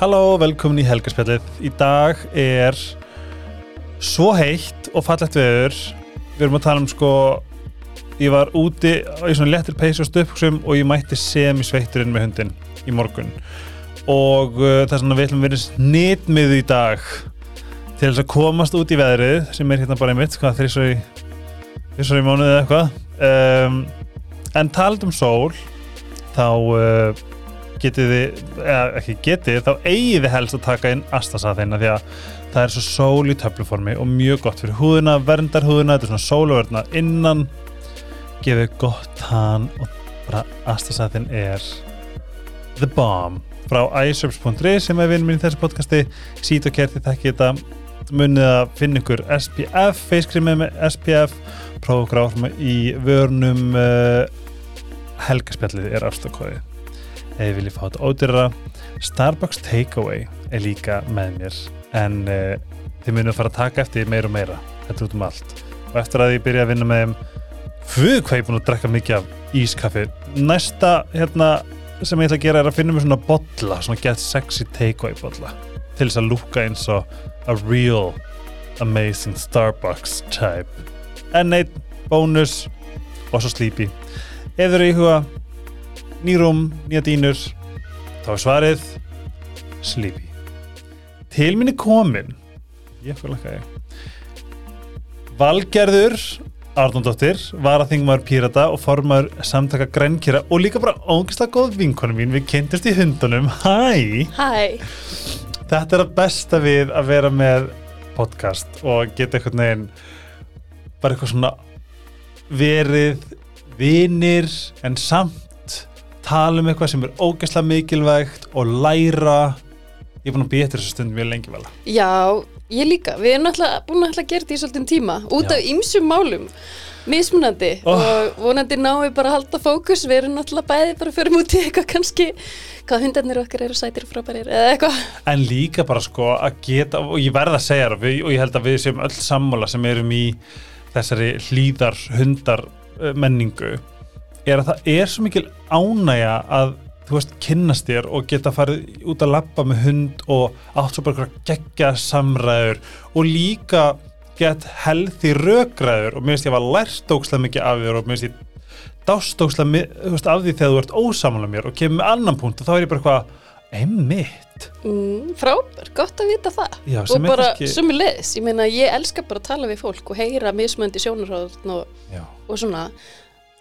Halló, velkomin í Helgarspjallið. Í dag er svo heitt og fallegt veður. Við erum að tala um sko, ég var úti í svona lettir peysu og stöpksum og ég mætti sem í sveitturinn með hundin í morgun. Og uh, það er svona við ætlum að vera snitmið í dag til þess að komast út í veðrið sem er hérna bara einmitt, hvað þrýsar í, í mánuðið eða eitthvað. Um, en talað um sól, þá... Uh, getið þið, eða ekki getið, þá eigið þið helst að taka inn astasaðina því að það er svo sól í töfluformi og mjög gott fyrir húðuna, verndar húðuna, þetta er svona sóluverðna innan, gefið gott hann og bara astasaðin er the bomb. Frá iSerbs.ri sem er vinn minn í þessu podcasti, sít og kerti þekki þetta, munið að finna ykkur SPF, feyskrimið með SPF, áfram í vörnum uh, helgaspjallið er afstakóðið ef ég vilji fá þetta ódyrra Starbucks Takeaway er líka með mér. En uh, þið munum að fara að taka eftir meira og meira. Þetta út um allt. Og eftir að ég byrja að vinna með þeim fyrir hvað ég er búin að drekka mikið af ískaffi. Næsta hérna sem ég ætla að gera er að finna mér svona botla svona get sexy takeaway botla til þess að lúka eins og a real amazing Starbucks type. En neitt, bónus og svo slípi ef þau eru í huga nýrum, nýja dýnur. Þá er svarið Sleepy. Til minni komin ég fyrir að hægja Valgerður Arnóndóttir var að þingmaður pírata og formar samtaka grænkjara og líka bara ógislega góð vinkonu mín við kynntist í hundunum. Hæ! Þetta er að besta við að vera með podcast og geta eitthvað neginn bara eitthvað svona verið vinir en samt tala um eitthvað sem er ógeðslega mikilvægt og læra. Ég er búin að býja eftir þessu stund mjög lengi vel Já, ég líka. Við erum náttúrulega búin að gera þetta í svolítið tíma. Út Já. af ymsum málum. Mismunandi. Oh. og vonandi náum við bara að halda fókus. Við erum náttúrulega bæði bara fyrir múti eitthvað kannski. Hvað hundarnir okkar eru sætir frábærir eða eitthvað. En líka bara sko að geta og ég verð að segja það við- og ég held að við séum öll sammála sem erum í þessari hlýðar hundar uh, menningu er að það er svo mikil ánægja að þú veist kynnast þér og geta farið út að labba með hund og átt svo bara geggja samræður og líka get healthy rökræður og mér finnst ég að lært ókslega mikið af þér og mér finnst ég dást veist, af því þegar þú ert ósamála mér og kemur með annan punkt og þá er ég bara eitthvað einmitt. Mm, Frábær, gott að vita það. Já, og bara kannski- sömulegis, ég meina ég elska bara að tala við fólk og heyra mismunandi sjónarhóðn og, og svona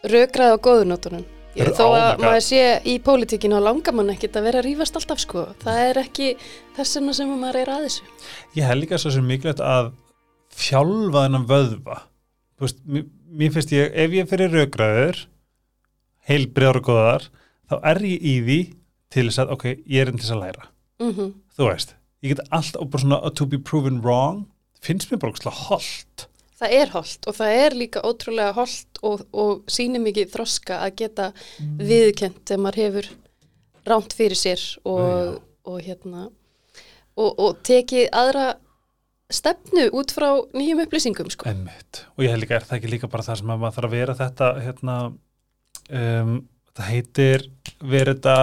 rökraði á góðunótunum. Ég, þó oh að God. maður sé í pólitíkinu og langar mann ekkit að vera að rífast alltaf sko. Það er ekki þess vegna sem maður er að þessu. Ég held líka svo sem mikilvægt að þjálfa þennan vöðva. Þú veist, mér, finnst ég ef ég fyrir raukraður heilbriðar og góðar þá er ég í því til þess að ok, ég er inn til þess að læra. Mm þú veist, ég get alltaf bara svona uh, to be proven wrong finnst mér bara ógeðslega holdt Það er holdt og það er líka ótrúlega holdt og, og sýnir mikið þroska að geta Mm. viðkent þegar maður hefur ránt fyrir sér og, og hérna og, og tekið aðra stefnu út frá nýjum upplýsingum sko. Einmitt. og ég held líka, er það ekki líka bara það sem að maður þarf að vera þetta hérna um, það heitir þetta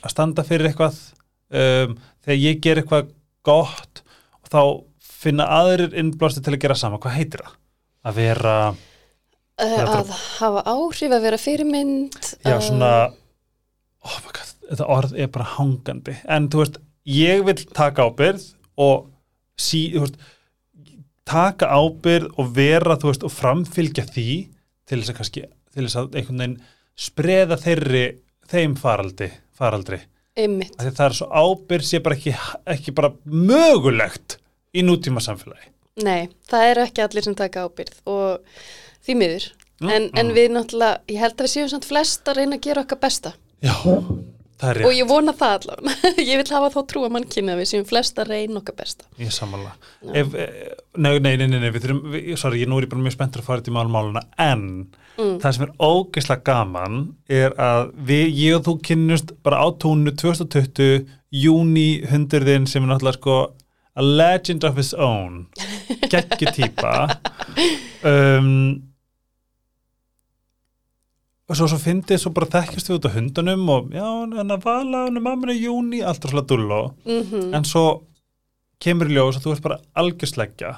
að standa fyrir eitthvað um, þegar ég ger eitthvað gott og þá finna aðrir innblásti til að gera sama, hvað heitir það? Að vera, Já, bara- að hafa áhrif, að vera fyrirmynd já svona oh my god, þetta orð er bara hangandi. En þú veist, ég vil taka ábyrð og sí, veist taka ábyrð og vera, þú veist, og framfylgja því til þess að kannski, til þess að einhvern veginn spreða þeirri þeim faraldi, faraldri. Einmitt, það er svo ábyrð sé bara ekki, ekki bara mögulegt í nútíma samfélagi nei, það eru ekki allir sem taka ábyrð og því miður. Mm, en, en mm. við náttúrulega, ég held að við séum samt flest að reyna að gera okkar besta. Já, það er og rétt, ég vona það allavega. Ég vil hafa þá trú að mann kynna að við séum flest að reyna okkar besta. Ég. Ef, eh, nei, nei, nei, nei, nei, við þurfum við, sorry, ég nú er ég bara mjög spenntur að fara þetta í málmáluna en mm. það sem er ógeðslega gaman er að við, ég og þú kynnust bara á tónu 2020 júni hundurðin sem er náttúrulega sko a legend of his own. Geggi típa. Um, og svo, svo fyndið, svo bara þekkjast við út á hundunum og já, hann að vala hann er mamminu í júni, allt er svolítið dullo. Mhm, en svo kemur í ljós að þú ert bara algjörsleggja.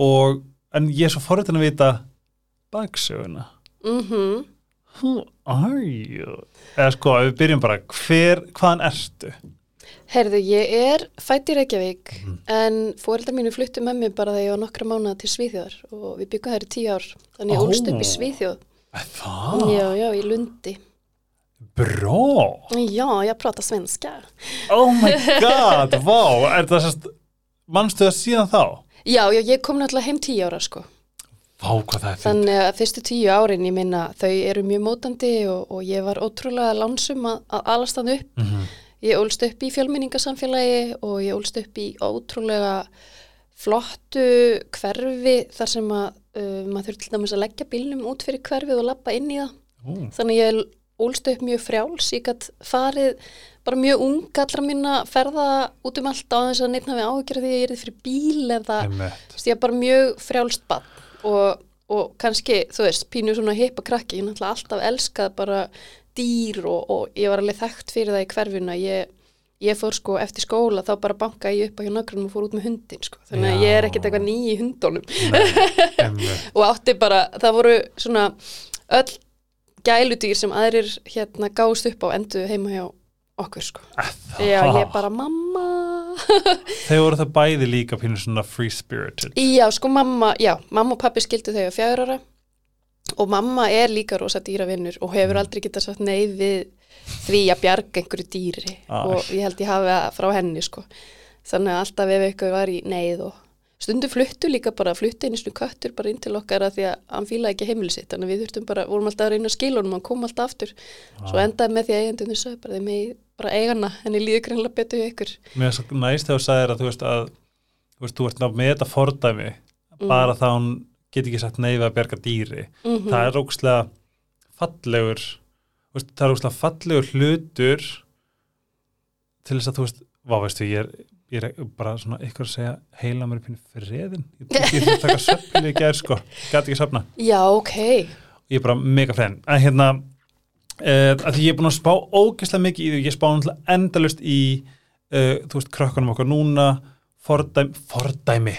Og en ég er svo forritin að vita baksöguna. Mhm. who are you? Eða sko, við byrjum bara hver, hvaðan ertu Herðu, ég er fætt í Reykjavík Mhm. en fóreldar mínu fluttu með mér bara þegar ég var nokkra mánuða til Svíþjóðar og við byggum þær í tíu ár þannig ég Ó. ólst upp í Svíþjóð það? Já, já, í Lundi Bra! Já, ég prata svenska Oh my god, vá, er það sérst mannstu það síðan þá? Já, já, ég kom náttúrulega heim tíu ára sko Vá, hvað það er fyrir Þannig að fyrstu tíu árin, ég minna, þau eru mjög mótandi og, og ég var ótrúlega lánsum að, að alast þann upp. Mhm. Ég ólst upp í fjölmenningasamfélagi og ég ólst upp í ótrúlega flottu hverfi þar sem að uh, maður þurfti til dæmis að leggja bílnum út fyrir hverfið og lappa inn í það. Ú, Þannig ég ólst upp mjög frjáls, ég gætt farið bara mjög ung allra að ferða út um allt á þess að nefna við áhyggjur því að ég er fyrir bíl eða ég er bara mjög frjálst bann og, og kannski, þú veist, pínu svona hippa krakki, ég náttúrulega alltaf elskað bara dýr og, og ég var alveg þekkt fyrir það í hverfinu að ég, ég fór sko eftir skóla þá bara banka ég upp á hjá nökrum og fór út með hundin sko, þannig að ég er ekkert eitthvað ný í hundunum. Og átti bara, það voru svona öll gæludýr sem aðrir hérna gáðust upp á endu heima hjá okkur sko. Já, ég bara, mamma. Þeir voru það bæði líka pínu svona free spirited Já, sko mamma, já, mamma og pappi skildu fjagur ára og mamma er líka rosa dýravinnur og hefur Mm. aldrei getað sagt nei við því að bjarga einhverju dýri Æ. og ég held ég hafi það frá henni sko. Þannig að alltaf ef eitthvað var í neyð og stundum fluttu líka bara fluttu einu svona köttur bara inn til okkar að því að hann fílaði ekki heimili sitt þannig að við þurftum bara, vorum alltaf að reyna að skila honum hann kom alltaf aftur svo endaði með því að eigandunni sagði bara þeim með bara eigana henni líður greinlega betur hjá ykkur Mér er svo næst þegar þú sagðir að þú veist að þú veist, þú ert ná með þetta fordæmi Mm. bara þá hún get ekki sagt nei við að berga dýri. Mhm. það er ógstlega fallegur veist, það er ógstlega fallegur hlutur til þess að þú veist vá veistu, ég er, ég er bara svona ykkur að segja heila mér pínu friðin ég ég þurfti að taka söfnir í gær sko. Gæti ekki söfna, Já, ok. Ég er bara mega friðin en hérna uh, að því ég er búin að spá ógeðslega mikið í því. Ég spá náttúrulega endalust í uh, þú veist, krökkunum okkar núna. Fordæmi, fordæmi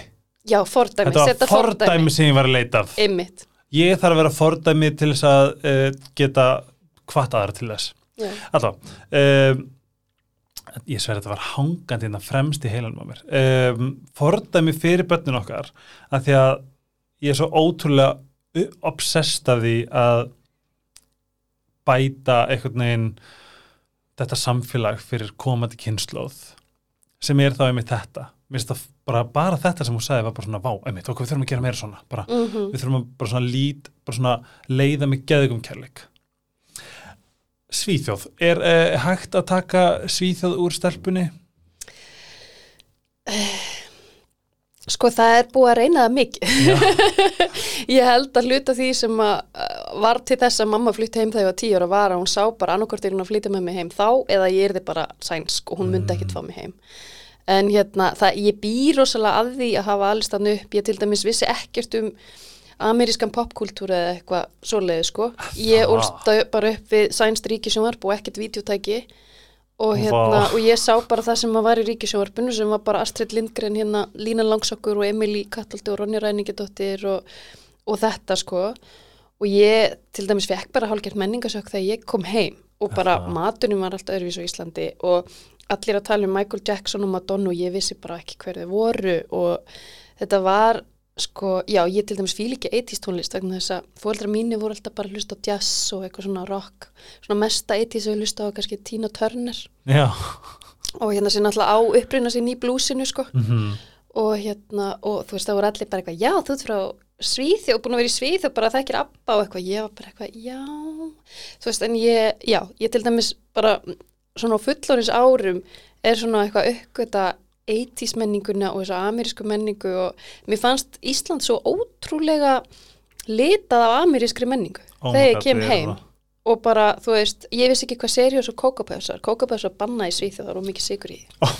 Já, fordæmi, þetta var fordæmi. sem ég var að leita af Einmitt. Ég þarf að vera fordæmi til þess að uh, geta hvart aðra til þess. Alltaf um, ég sver þetta var hangandi innan fremst í heilanum á mér. Um, fordæmi fyrir börnin okkar að því að ég er svo ótrúlega obsessed af því að bæta einhvern veginn þetta samfélag fyrir komandi kynnslóð sem er þá einmitt þetta. Mér finnst það bara, bara þetta sem hún sagði var bara svona vá, einmitt, okkur við þurfum að gera meira svona bara, Mhm. við þurfum að bara svona lít bara svona leiða með geðugum kærleik Svíþjóð er uh, hægt að taka Svíþjóð úr stelpunni? Sko það er búið að reyna það mikið. Ég held að hluta því sem að uh, var til þess að mamma flytti heim þegar ég var tíu ára var að hún sá bara annarkvort er hún að flytja með mig heim þá eða ég er þið bara sænsk og hún myndi ekkit fá mig heim. En hérna, það, ég býr rosalega að því að hafa allir stann upp. Ég til dæmis vissi ekkert um amerískan popkultúr eða eitthvað svoleiði sko. Ég úlst bara upp við sænst ríkisjónvarp og ekkert vídeotæki og hérna, Vá. og ég sá bara það sem var í ríkisjónvarpinu sem var bara Astrid Lindgren hérna, Lína Langsokkur og Emily Kattaldi og Ronja Ræningidóttir og, og þetta sko og ég til dæmis fekk bara hálfgert menningasök þegar ég kom heim og bara maturinn var alltaf öðruvís á Íslandi og allir að tala um Michael Jackson og Madonna og ég vissi bara ekki hver þau voru og þetta var sko, já, ég til dæmis fíl ekki 80s tónlist vegna þess að fóreldra mínu voru alltaf bara að hlusta á jazz og eitthvað svona rock. Svona mesta 80s að hlusta á kannski Tina Turner. Já. og hérna sér náttúrulega á upprýna sín í blúsinu sko. Mm og hérna, og þú veist það voru allir bara eitthvað, já þú ert frá Svíþjóð, búin að vera í Svíþjóð bara þekkir abba og eitthvað, ég var bara eitthvað, já. Þú veist, en ég, já, ég til dæmis bara svona á fullorins árum er svona eitthvað uppgöta 80s menninguna og þessa amerísku menningu og mér fannst Ísland svo ótrúlega litað af amerískri menningu my þegar ég kem heim. það. og bara, þú veist, ég vissi ekki hvað seriós og kókapöðsar, kókapöðsar banna í Svíþjóð það var mikið sigur í oh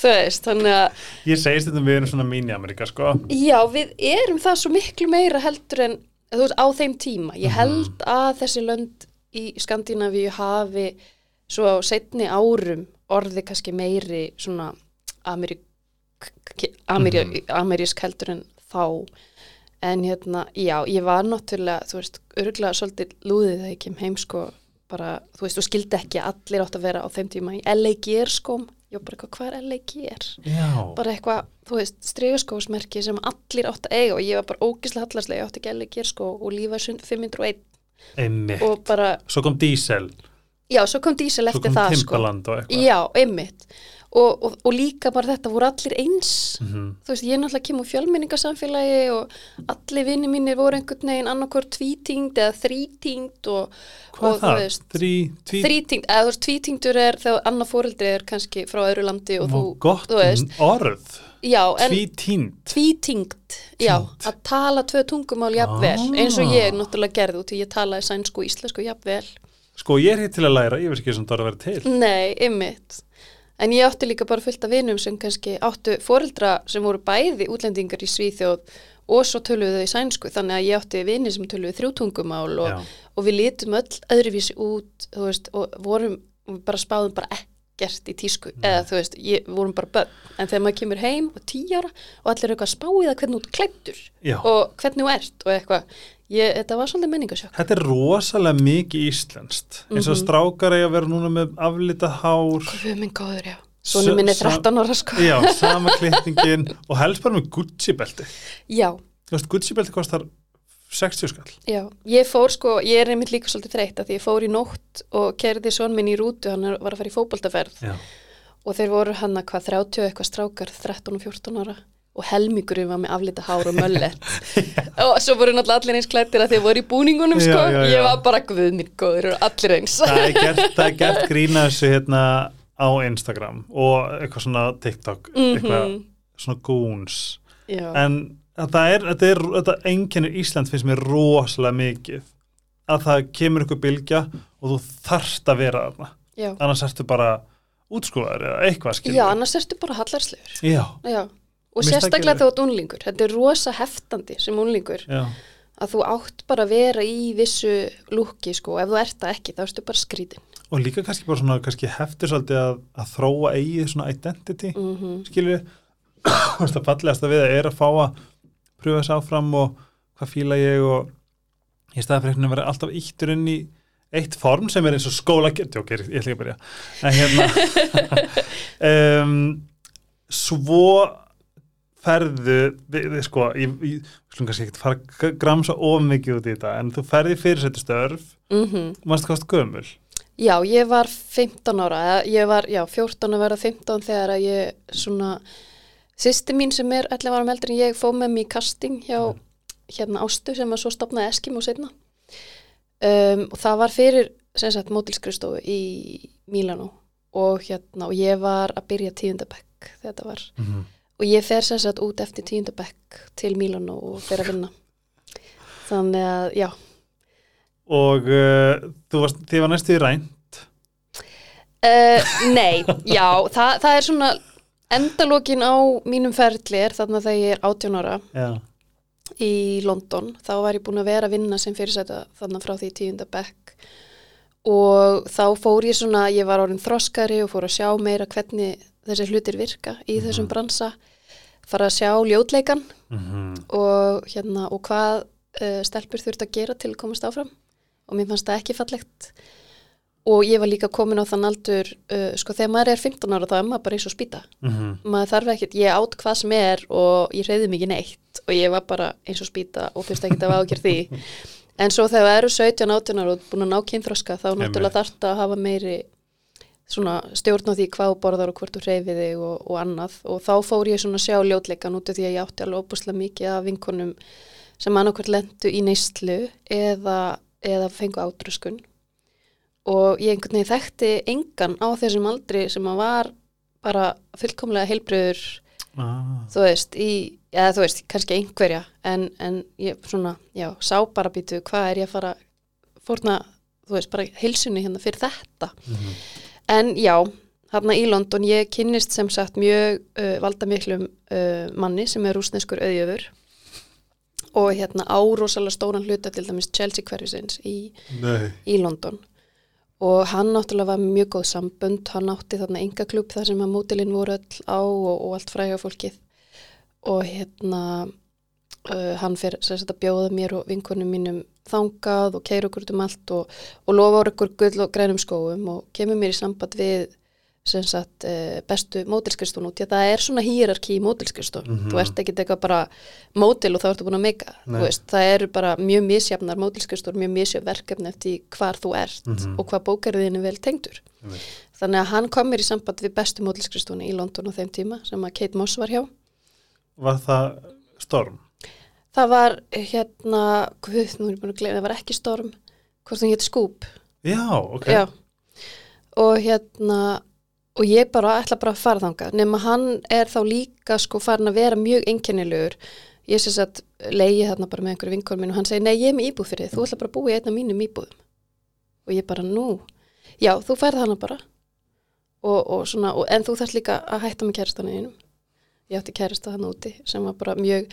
þú veist, þannig að Ég segist þetta við erum svona mín í Amerika sko. Já, við erum það svo miklu meira heldur en þú veist, á þeim tíma. Ég Mhm. held að þessi lönd í Skandinavíu hafi svo á setni árum orði kannski meiri svona Mhm. amerísk heldur en þá en hérna, já, ég var náttúrulega, þú veist, örgulega svolítið lúðið þegar ég kem heim sko bara, þú veist, þú skildi ekki allir átt að vera á þeim tíma í LA Gear skóm var bara eitthvað, hvað er LA Gear? Já, bara eitthvað, þú veist, stregaskósmerki sem allir átt að eiga og ég var bara ógislega hallarslega, ég átti ekki alveg gerskó og lífa 501 einmitt. og bara, Svo kom Diesel, já, svo kom dísel svo eftir kom það, sko. Og. Já, einmitt. Og, og, og líka bara þetta voru allir eins. Mhm. Þú veist, ég er náttúrulega kem úr fjölmenningasamfélagi og allir vinni mínir voru einhvern veginn annarkvort tvítingd eða þrítingd og, Hvað og það? Þrí, tví, þrítingd, eða þú veist, tvítingdur er þegar annar fóreldri er kannski frá öðru landi og Vá, þú, gott þú veist, orð. já, en Tvítínd. tvítingd, já, að tala tvö tungumál jafnvel, Ah. eins og ég náttúrulega gerði út í ég talaði sænsku og íslensku jafnvel. Sko, ég er hér til að læra, ég veist ekki sem það er að vera til. Nei, ymmit. En ég átti líka bara fullt af vinum sem kannski áttu foreldra sem voru bæði útlendingar í Svíþjóð og svo töluðu þau í sænsku þannig að ég átti vini sem töluðu þrjútungumál og, og við litum öll öðruvísi út veist, og vorum bara spáðum bara ekkert í tísku eða þú veist, ég, við vorum bara börn en þegar maður kemur heim og tíu ára og allir eru eitthvað að spá í það hvernig þú klættur Já. og hvernig þú ert og eitthvað ég, þetta var svolítið menningasjokk Þetta er rosalega mikið íslenskt. Eins og Mhm. strákar eiga að vera núna með aflita hár. Guð minn góður, já Sónu minn er Sa- 13 ára sko Já, sama klippingin og helst bara með Gucci-belti. Já, Þú veist, Gucci-belti kostar 60 skall. Já, ég fór sko, ég er einmitt líka svolítið þreytt að því ég fór í nótt og kerði son minn í rútu, hann var að fara í fótboltaferð Já. og þeir voru hann að hvað 30 og eitthvað strákar, 13 og 14 ára og helmingurinn var með aflita hár og möllet og svo voru náttúrulega allir eins klættir að þeir voru í búningunum sko, Já, já, já. ég var bara guð minn góður, eru allir eins Það er gert, það er gert grína þessu hérna á Instagram og eitthvað svona TikTok, eitthvað Mhm. svona goons. Já, En þetta er, þetta er, þetta einkennir Ísland finnst mér rosalega mikið að það kemur ykkur bylgja og þú þarft að vera þarna. já. Annars ertu bara útskúðar eða eitthvað skilur. já, annars ertu bara hallarslegur Já, Já, og sérstaklega ekki- þá ert unlingur þetta er rosa heftandi sem unlingur já. að þú átt bara að vera í vissu lúki sko, ef þú ert það ekki þá ertu bara skrítin Og líka kannski bara svona, kannski heftir svolítið að, að þróa eigið svona identity, mm -hmm. skilur við. það fallegasta við það er að fá að pröfa þess áfram og hvað fíla ég og í staðan fyrir einhvern veginn að vera alltaf íttur inn í eitt form sem er eins og skóla ok, ég ætla ekki að byrja. En hérna um, svo ferðu við, við sko ég, ég slum kannski ekki fara gramsa of mikið út í þetta en þú ferði fyrirsættustörf Mm mannstu hvað gömul? Já, ég var 15 ára ég var, já, 14 að vera 15 þegar að ég svona sýsti mín sem er 11 ára eldri en ég fóð með mér í casting hjá hérna Ástu sem að svo stopnaði Eskimo setna um, og það var fyrir sem sagt mótilskristofu í Mílanó. Og hérna og ég var að byrja tíundabekk þetta var. Mm -hmm. og ég fer sem sagt út eftir tíundabekk til Mílanó og fer að vinna. Þannig að já. Og uh, þú varst, þið var næstu í rænt? Uh, nei, já, það, það er svona endalokin á mínum ferli er þarna þegar ég er 18 ára. Já, í London, þá var ég búin að vera að vinna sem fyrirsæta þarna frá því tíunda bekk. Og þá fór ég svona, ég var orðin þroskari og fór að sjá meira hvernig þessi hlutir virka í þessum bransa. Fara að sjá ljótleikan mm og hérna og hvað uh, stelpur þurft að gera til að komast áfram. Og mér fannst það ekki fallegt og ég var líka komin á þann aldur uh, sko þegar maður er 15 ára þá er maður bara eins og spýta. -hmm. maður þarf ekkert, ég átt hvað sem er og ég reyði mikið neitt. Og ég var bara eins og spýta og þurfti ekkert að ágjör því. En svo þegar það eru 17-18 ára og búin að ná kynþroska þá náttúrulega þarf það að hafa meiri svona stjórn á því hvað borðar og hvort þú reyfið þig og, og annað. Og þá fór ég svona sjá ljótleikan út af því að ég átti alveg óbúslega mikið af vinkonum sem annarkvært lendu í neyslu eða, eða fengu átröskun og ég einhvern veginn þekkti engan á þessum aldri sem að var bara fullkomlega heilbriður ah. þú veist, í, eða þú veist, kannski einhverja en, en ég svona, já, sá bara býtu hvað er ég að fara fórna, þú veist, bara heilsunni hérna fyrir þetta. Mm En já, hérna í London ég kynnist sem sagt mjög uh, valdamiklum uh, manni sem er rúsneskur auðjöfur og hérna árósalega stóran hluta til dæmis Chelsea hverfisins í, í London og hann náttúrulega var mjög góð sambund, hann átti þarna enga klub þar sem að mótilinn voru öll á og, og allt fræga fólkið. Og hérna uh, hann fyrir að bjóða mér og vinkonum mínum þangað og keira okkur um allt og, og lofa okkur gull og grænum skóum og kemur mér í samband við sagt uh, bestu mótilskristunum því að það er svona hýrarki í mótilskristunum Mhm. þú ert ekki eitthvað bara mótil og þá ertu búin að meika það eru bara mjög misjafnar mótilskristur, mjög misjöf verkefni eftir hvar þú ert Mhm. og hvað bókarðin er vel tengdur Einmitt. þannig að hann kom mér í samband við bestu mótilskristunum í London á þeim tíma sem að Kate Moss var hjá Var það storm? það var hérna guð, nú er ég búin að gleyna, það var ekki storm hvort hún hétt Scoop Já, ok. Já. og hérna og ég bara ætla bara að fara þangað. Nema hann er þá líka sko farin að vera mjög einkennilegur. Ég sé að leiði þarna bara með einhverju vinkonum minn og hann segi, nei ég er með íbúð fyrir þig. Þú ætla bara að búa í einna mínum íbúðum. Og ég bara, nú. Já, þú færð hana bara. Og, og svona, og, en þú þarf líka að hætta með kærastanum einum ég átti kærasta hann úti sem var bara mjög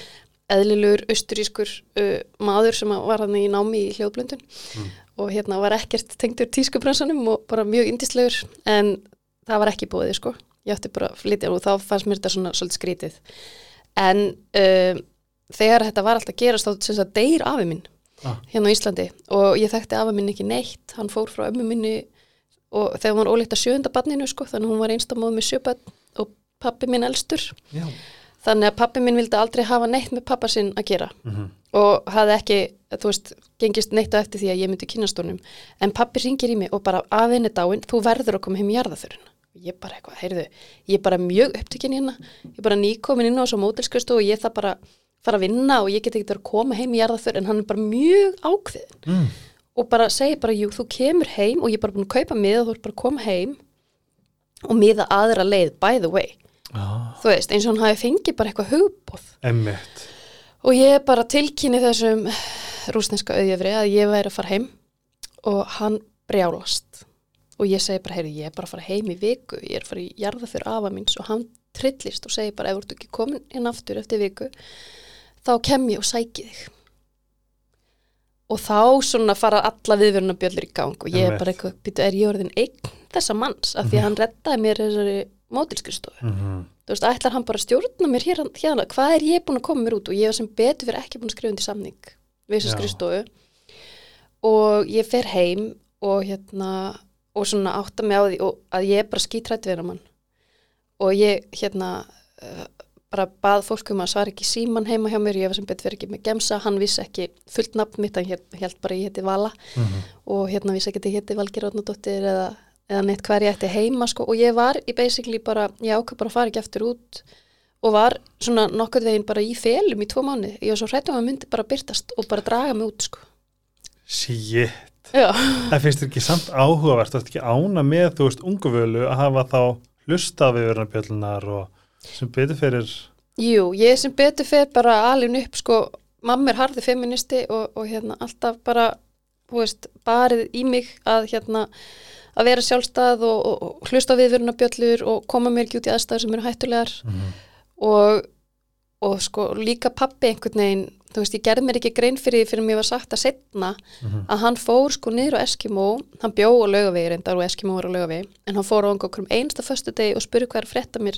eðlilegur, austurískur uh, maður sem var hann í námi í hljóðblöndun. Og hérna var ekkert tengdur tískubransanum og bara mjög indislegur en það var ekki búið sko. Ég átti bara að flytja og þá fannst mér þetta svona svolítið skrítið. En um, þegar þetta var alltaf að gerast þá sem sagt deyr afi minn Ah. hérna á Íslandi. Og ég þekkti afi minn ekki neitt. Hann fór frá ömmu minni og þegar hún var óleitt að sjöunda barninu sko þannig að hún var einstamóð með sjöbarn og pappi minn elstur. Já. þannig að pappi minn vildi aldrei hafa neitt með pappa sinn að gera. Mhm. og hafði ekki, þú veist, gengist neitt á eftir því að ég myndi kynast honum. En pappi ringir í mig og bara afinni dáin þú verður að koma heim í jarðaförun ég bara eitthvað, heyrðu, ég er bara mjög upptökin hérna, ég er bara nýkomin inn á þessu mótilskjöstu og ég það bara fara að vinna og ég get ekki verið að koma heim í jarðaförun en hann er bara mjög ákveðin Mm. og bara segir bara, jú, þú kemur heim og ég er bara búin að kaupa miða og þú ert bara að koma heim og miða aðra leið, by the way Ah, þú veist, eins og hann hafi fengið bara eitthvað hugbóð emmitt. Og ég bara tilkynni þessum rúsneska auðjöfri að ég væri að fara heim og hann brjálast. Og ég segi bara, heyri, ég er bara að fara heim í viku, ég er að fara í jarða fyrir afa míns og hann trillist og segir bara, ef þú ert ekki komin inn aftur eftir viku, þá kem ég og sæki þig. Og þá svona fara alla viðvörunabjöllur í gang og ég er bara eitthvað, býtu, er ég orðin einn þessa manns? Af því að hann reddaði mér þessari mótilskristofu Mm þú veist, ætlar hann bara að stjórna mér hér, hérna, hvað er ég búin að koma mér út og ég var sem betur fyrir ekki búin að skrifa undir samning við þessa Já. skrifstofu. Og ég fer heim og hérna og svona átta mig á því og að ég er bara skítrætt við hann og ég hérna uh, bara bað fólk um að svara ekki síman heima hjá mér, ég var sem betur fyrir ekki með gemsa hann vissi ekki fullt nafn mitt hann held bara ég heiti Vala -hmm. og hérna vissi ekki að ég heiti Valgir Átnadóttir eða, eða neitt hver ég ætti heima sko. og ég var í basically bara, ég ákvað bara að fara ekki aftur út og var svona nokkuð veginn bara í felum í tvo mánu ég var svo hrættum að myndi bara byrtast og bara draga mig út sko. Shit. Já, Það finnst ekki samt áhugavert, þú ert ekki ána með, þú veist, unguvölu að hafa þá hlusta við verðanbjöllunar og sem betur fyrir, jú, ég sem betur fer bara alveg upp sko, mamma er harði feministi og, og hérna alltaf bara þú veist, barið í mig að hérna að vera sjálfstæð og, og, og hlusta á viðvörunarbjöllur og koma mér ekki út í aðstæður sem eru hættulegar. Og, og sko líka pappi einhvern veginn, þú veist, ég gerði mér ekki grein fyrir því fyrir mér var sagt að setna Mhm. að hann fór sko niður á Eskimo hann bjó á laugavegi reyndar og Eskimo var á laugavegi en hann fór á einhverjum einsta föstu degi og spurði hvað er frétta mér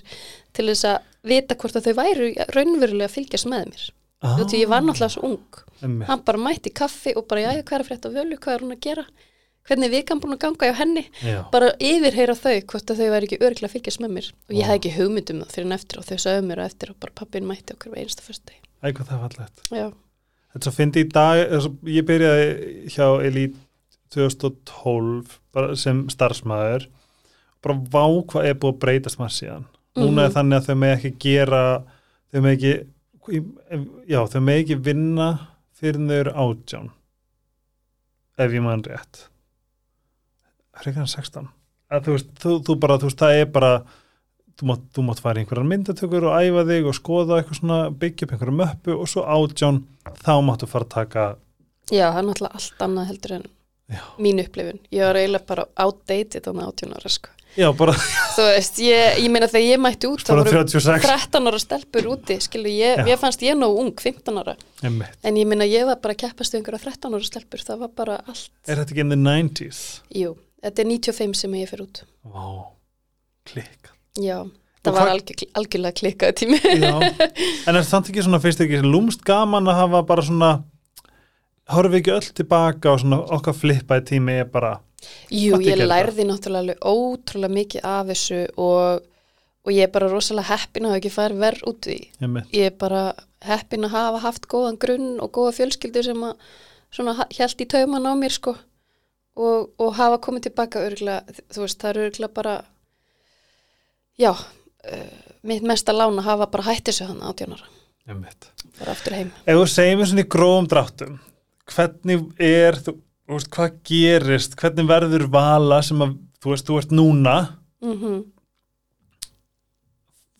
til þess að vita hvort að þau væru raunverulega að fylgjast með mér. Ah, þú veist, ég var náttúrulega svo ung. Einmitt. hann bara mætti kaffi og bara, já, hvað er að frétta? Völu, hvað er hún að gera hvernig er vikan búin að ganga hjá henni Já. bara yfirheyra þau hvort að þau væri ekki örglega að fylgjast með mér og ég hef ekki hugmynd um það fyrir en eftir og þau sögðu mér á eftir og bara pappin mætti okkur einsta fyrst degi Æ, hvað það fallegt. já, Þetta svo fyndi í dag, að ég byrjaði hjá Elite 2012 bara sem starfsmæður bara vá hvað er búið að breytast maður síðan. Núna er Mhm. þannig að þau með ekki gera, þau með ekki, já, þau með ekki vinna fyrir þau eru átján, ef ég mann rétt. Hreikana 16. Að, þú, veist, þú, þú bara, þú veist, það er bara, þú mátt, þú mátt fara í einhverjar myndatökur og æfa þig og skoða eitthvað svona, byggja upp einhverju möppu og svo átján, þá máttu fara að taka, já, það er náttúrulega allt annað heldur en Já. mín upplifun, ég var eiginlega bara outdated á með 18 ára sko. Já, bara, þú veist, ég, ég meina þegar ég mætti út þá voru 36 13 ára stelpur úti, skilu, ég, ég fannst ég nóg ung, 15 ára, Einmitt. en ég meina ég var bara að keppast við einhverja 13 ára stelpur, það var bara allt, Er þetta ekki in the 90s? jú, þetta er 95 sem ég fer út, Vá, klikka já, Og það var hvað- algjör, algjörlega klikkaði tími. Já, en er samt ekki svona fyrst ekki lúmst gaman að hafa bara svona horfi ekki öll tilbaka og svona okkar flippaði tími er bara Jú, ég lærði náttúrulega ótrúlega mikið af þessu og, og ég er bara rosalega heppin að ekki farið verð út við. einmitt, Ég er bara heppin að hafa haft góðan grunn og góða fjölskyldu sem að svona held í tauman á mér sko og, og hafa komið tilbaka örgulega, þú veist, það er örgulega bara, já, uh, mitt mesta lán að hafa bara hætti sig hann átjónara, einmitt. bara aftur heim. Ef þú segir mér svona í grófum dráttum hvernig er þú, þú veist, hvað gerist, hvernig verður vala sem að, þú veist, þú ert núna Mm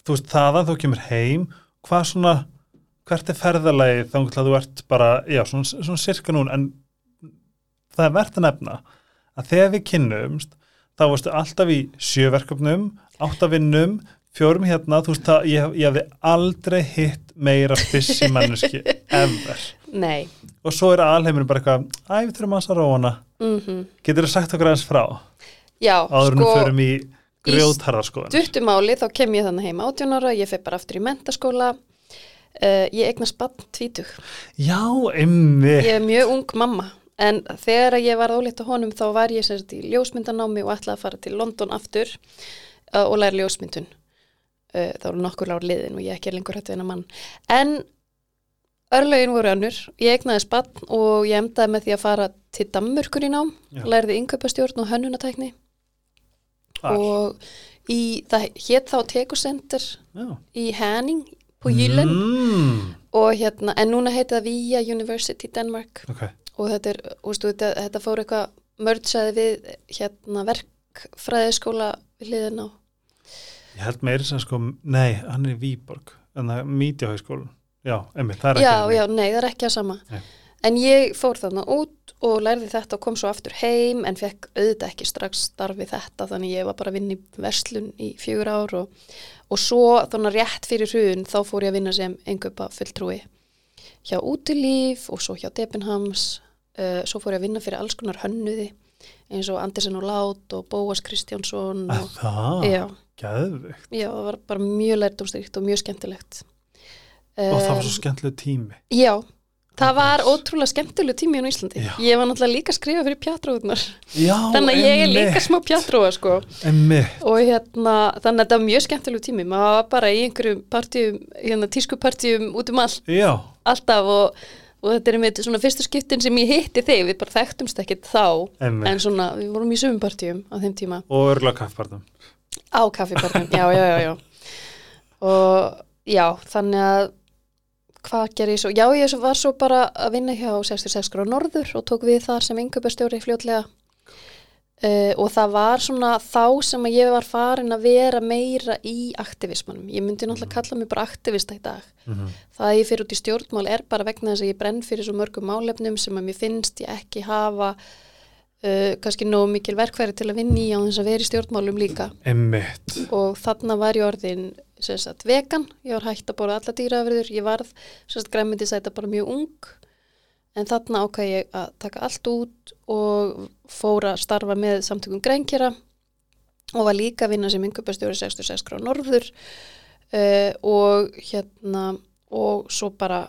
þú veist, þaðan þú kemur heim hvað svona, hvert er ferðalagið þá að þú ert bara, já, svona, svona sirka núna, en það er verðt að nefna að þegar við kynnumst, þá varstu alltaf í sjöverkefnum, áttavinnum fjórum hérna, þú veist það ég, ég hafði aldrei hitt meira busy manneski, ever. Nei, og svo er alheimurinn bara eitthvað æ, við þurfum að róa hana. Mm getur þú sagt okkur aðeins frá? Já, áður sko, við förum í grjótharðarskoðan Duttumáli þá kem ég þannig heim 18 ára, ég fer bara aftur í mentaskóla, uh, ég eignast bann tvítug. já, emmi Ég er mjög ung mamma, en þegar ég var ólétt á honum þá var ég sérst í ljósmyndanámi og ætlaði að fara til London aftur uh, og læra ljósmyndun. Uh, það voru nokkur ár liðin og ég ekki er lengur hættu en að mann. En örlögin voru önnur, ég eignaði bann og ég emdaði með því að fara til Danmörkur í nám, Já. lærði innkaupastjórn og hönnunatækni Þar. og í, það hétt þá tekosenter í Henning på Jylland mm, og hérna, en núna heiti það Via University Denmark ok, og þetta er, ústu, þetta, þetta fór eitthvað mörgsaði við hérna verkfræðiskóla við hliðin á. Ég held meiri sem sko nei, hann er í Víborg en það er mítjahauðskólan já, emmi, það er Já, ekki já, nei, það er ekki að sama. Nei. en ég fór þarna út og lærði þetta og kom svo aftur heim en fekk auðvitað ekki strax starfi þetta þannig ég var bara að vinna í verslun í fjögur ár og, og svo þannig rétt fyrir hrun þá fór ég að vinna sem engöpa fulltrúi hjá Útilíf og svo hjá Debenhams. Uh, svo fór ég að vinna fyrir alls konar hönnuði eins og Andersen og Lát og Bóas Kristjánsson og, það, já, geðvikt já, það var bara mjög lærdomstyrkt og mjög skemmtilegt. Og það var svo skemmtileg tími. Já, það var ótrúlega skemmtileg tími á Íslandi. Já. Ég var náttúrulega líka að skrifa fyrir pjatróðunar. já, Þannig að ég er líka smá pjatróða, sko. Og hérna, þannig að þetta var mjög skemmtileg tími. Maður var bara í einhverjum partíum, hérna tískupartíum út um allt, já, alltaf og, og þetta er með svona fyrstu skiptin sem ég hitti þig. Við bara þekktumst ekkert þá, einmitt en svona, við vorum í sömum partíum á þeim tíma. og örgulega kaffpartum Á kaffibarnum, já, já, já, já. Og já, þannig að hvað ger ég svo? Já, ég var svo bara að vinna hjá 66 gráð norður og tók við þar sem yngöpastjóri fljótlega. Uh, og það var svona þá sem að ég var farin að vera meira í aktivismanum. Ég myndi náttúrulega kalla mig bara aktivista í dag. mm -hmm. Það að ég fyrir út í stjórnmál er bara vegna þess að ég brenn fyrir svo mörgum málefnum sem að mér finnst ég ekki hafa uh, kannski nóg mikil verkfæri til að vinna í á þess að vera í stjórnmálum líka. Einmitt. Og þarna var ég orðin sagt vegan, ég var hægt að borða alla dýraverður, ég varð græmyndi sæta bara mjög ung. En þarna ákvað ég að taka allt út og fór að starfa með samtökum grænkjara og var líka að vinna sem yngöpastjóri 66 grá norður. Uh, og hérna og svo bara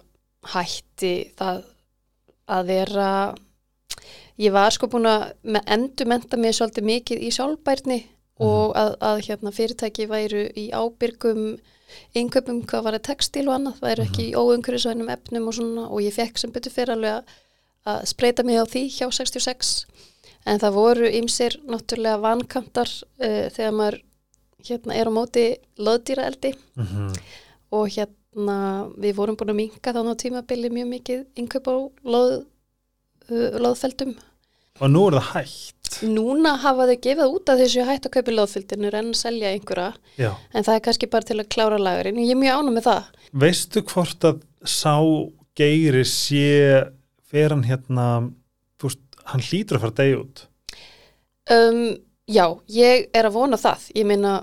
hætti það að vera ég var sko búin að me- endurmennta mig svolítið mikið í sjálfbærni og að, að hérna fyrirtæki væru í ábyrgum innköpum hvað var að textil og annað, væru ekki í óumhverjusvænum efnum og svona. Og ég fekk sem betur fyrir alveg að, að spreita mig á því hjá 66 en það voru ymsir náttúrulega vankantar uh, þegar maður hérna er á móti loðdýraeldi. Mm -hmm. og hérna við vorum búin að minka þannig á tímabili mjög mikið innkaup á loð, uh, loðfeldum og nú er það hægt Núna hafa þau gefið út að þessu hætt að kaupa loðfylgdinu en selja einhverja. Já. en það er kannski bara til að klára lagarinn ég er mjög ánum með það. veistu hvort að sá geiri sé fer hann hérna þú veist, hann hlýtur að fara deyja út? Um, já, ég er að vona það. Ég meina,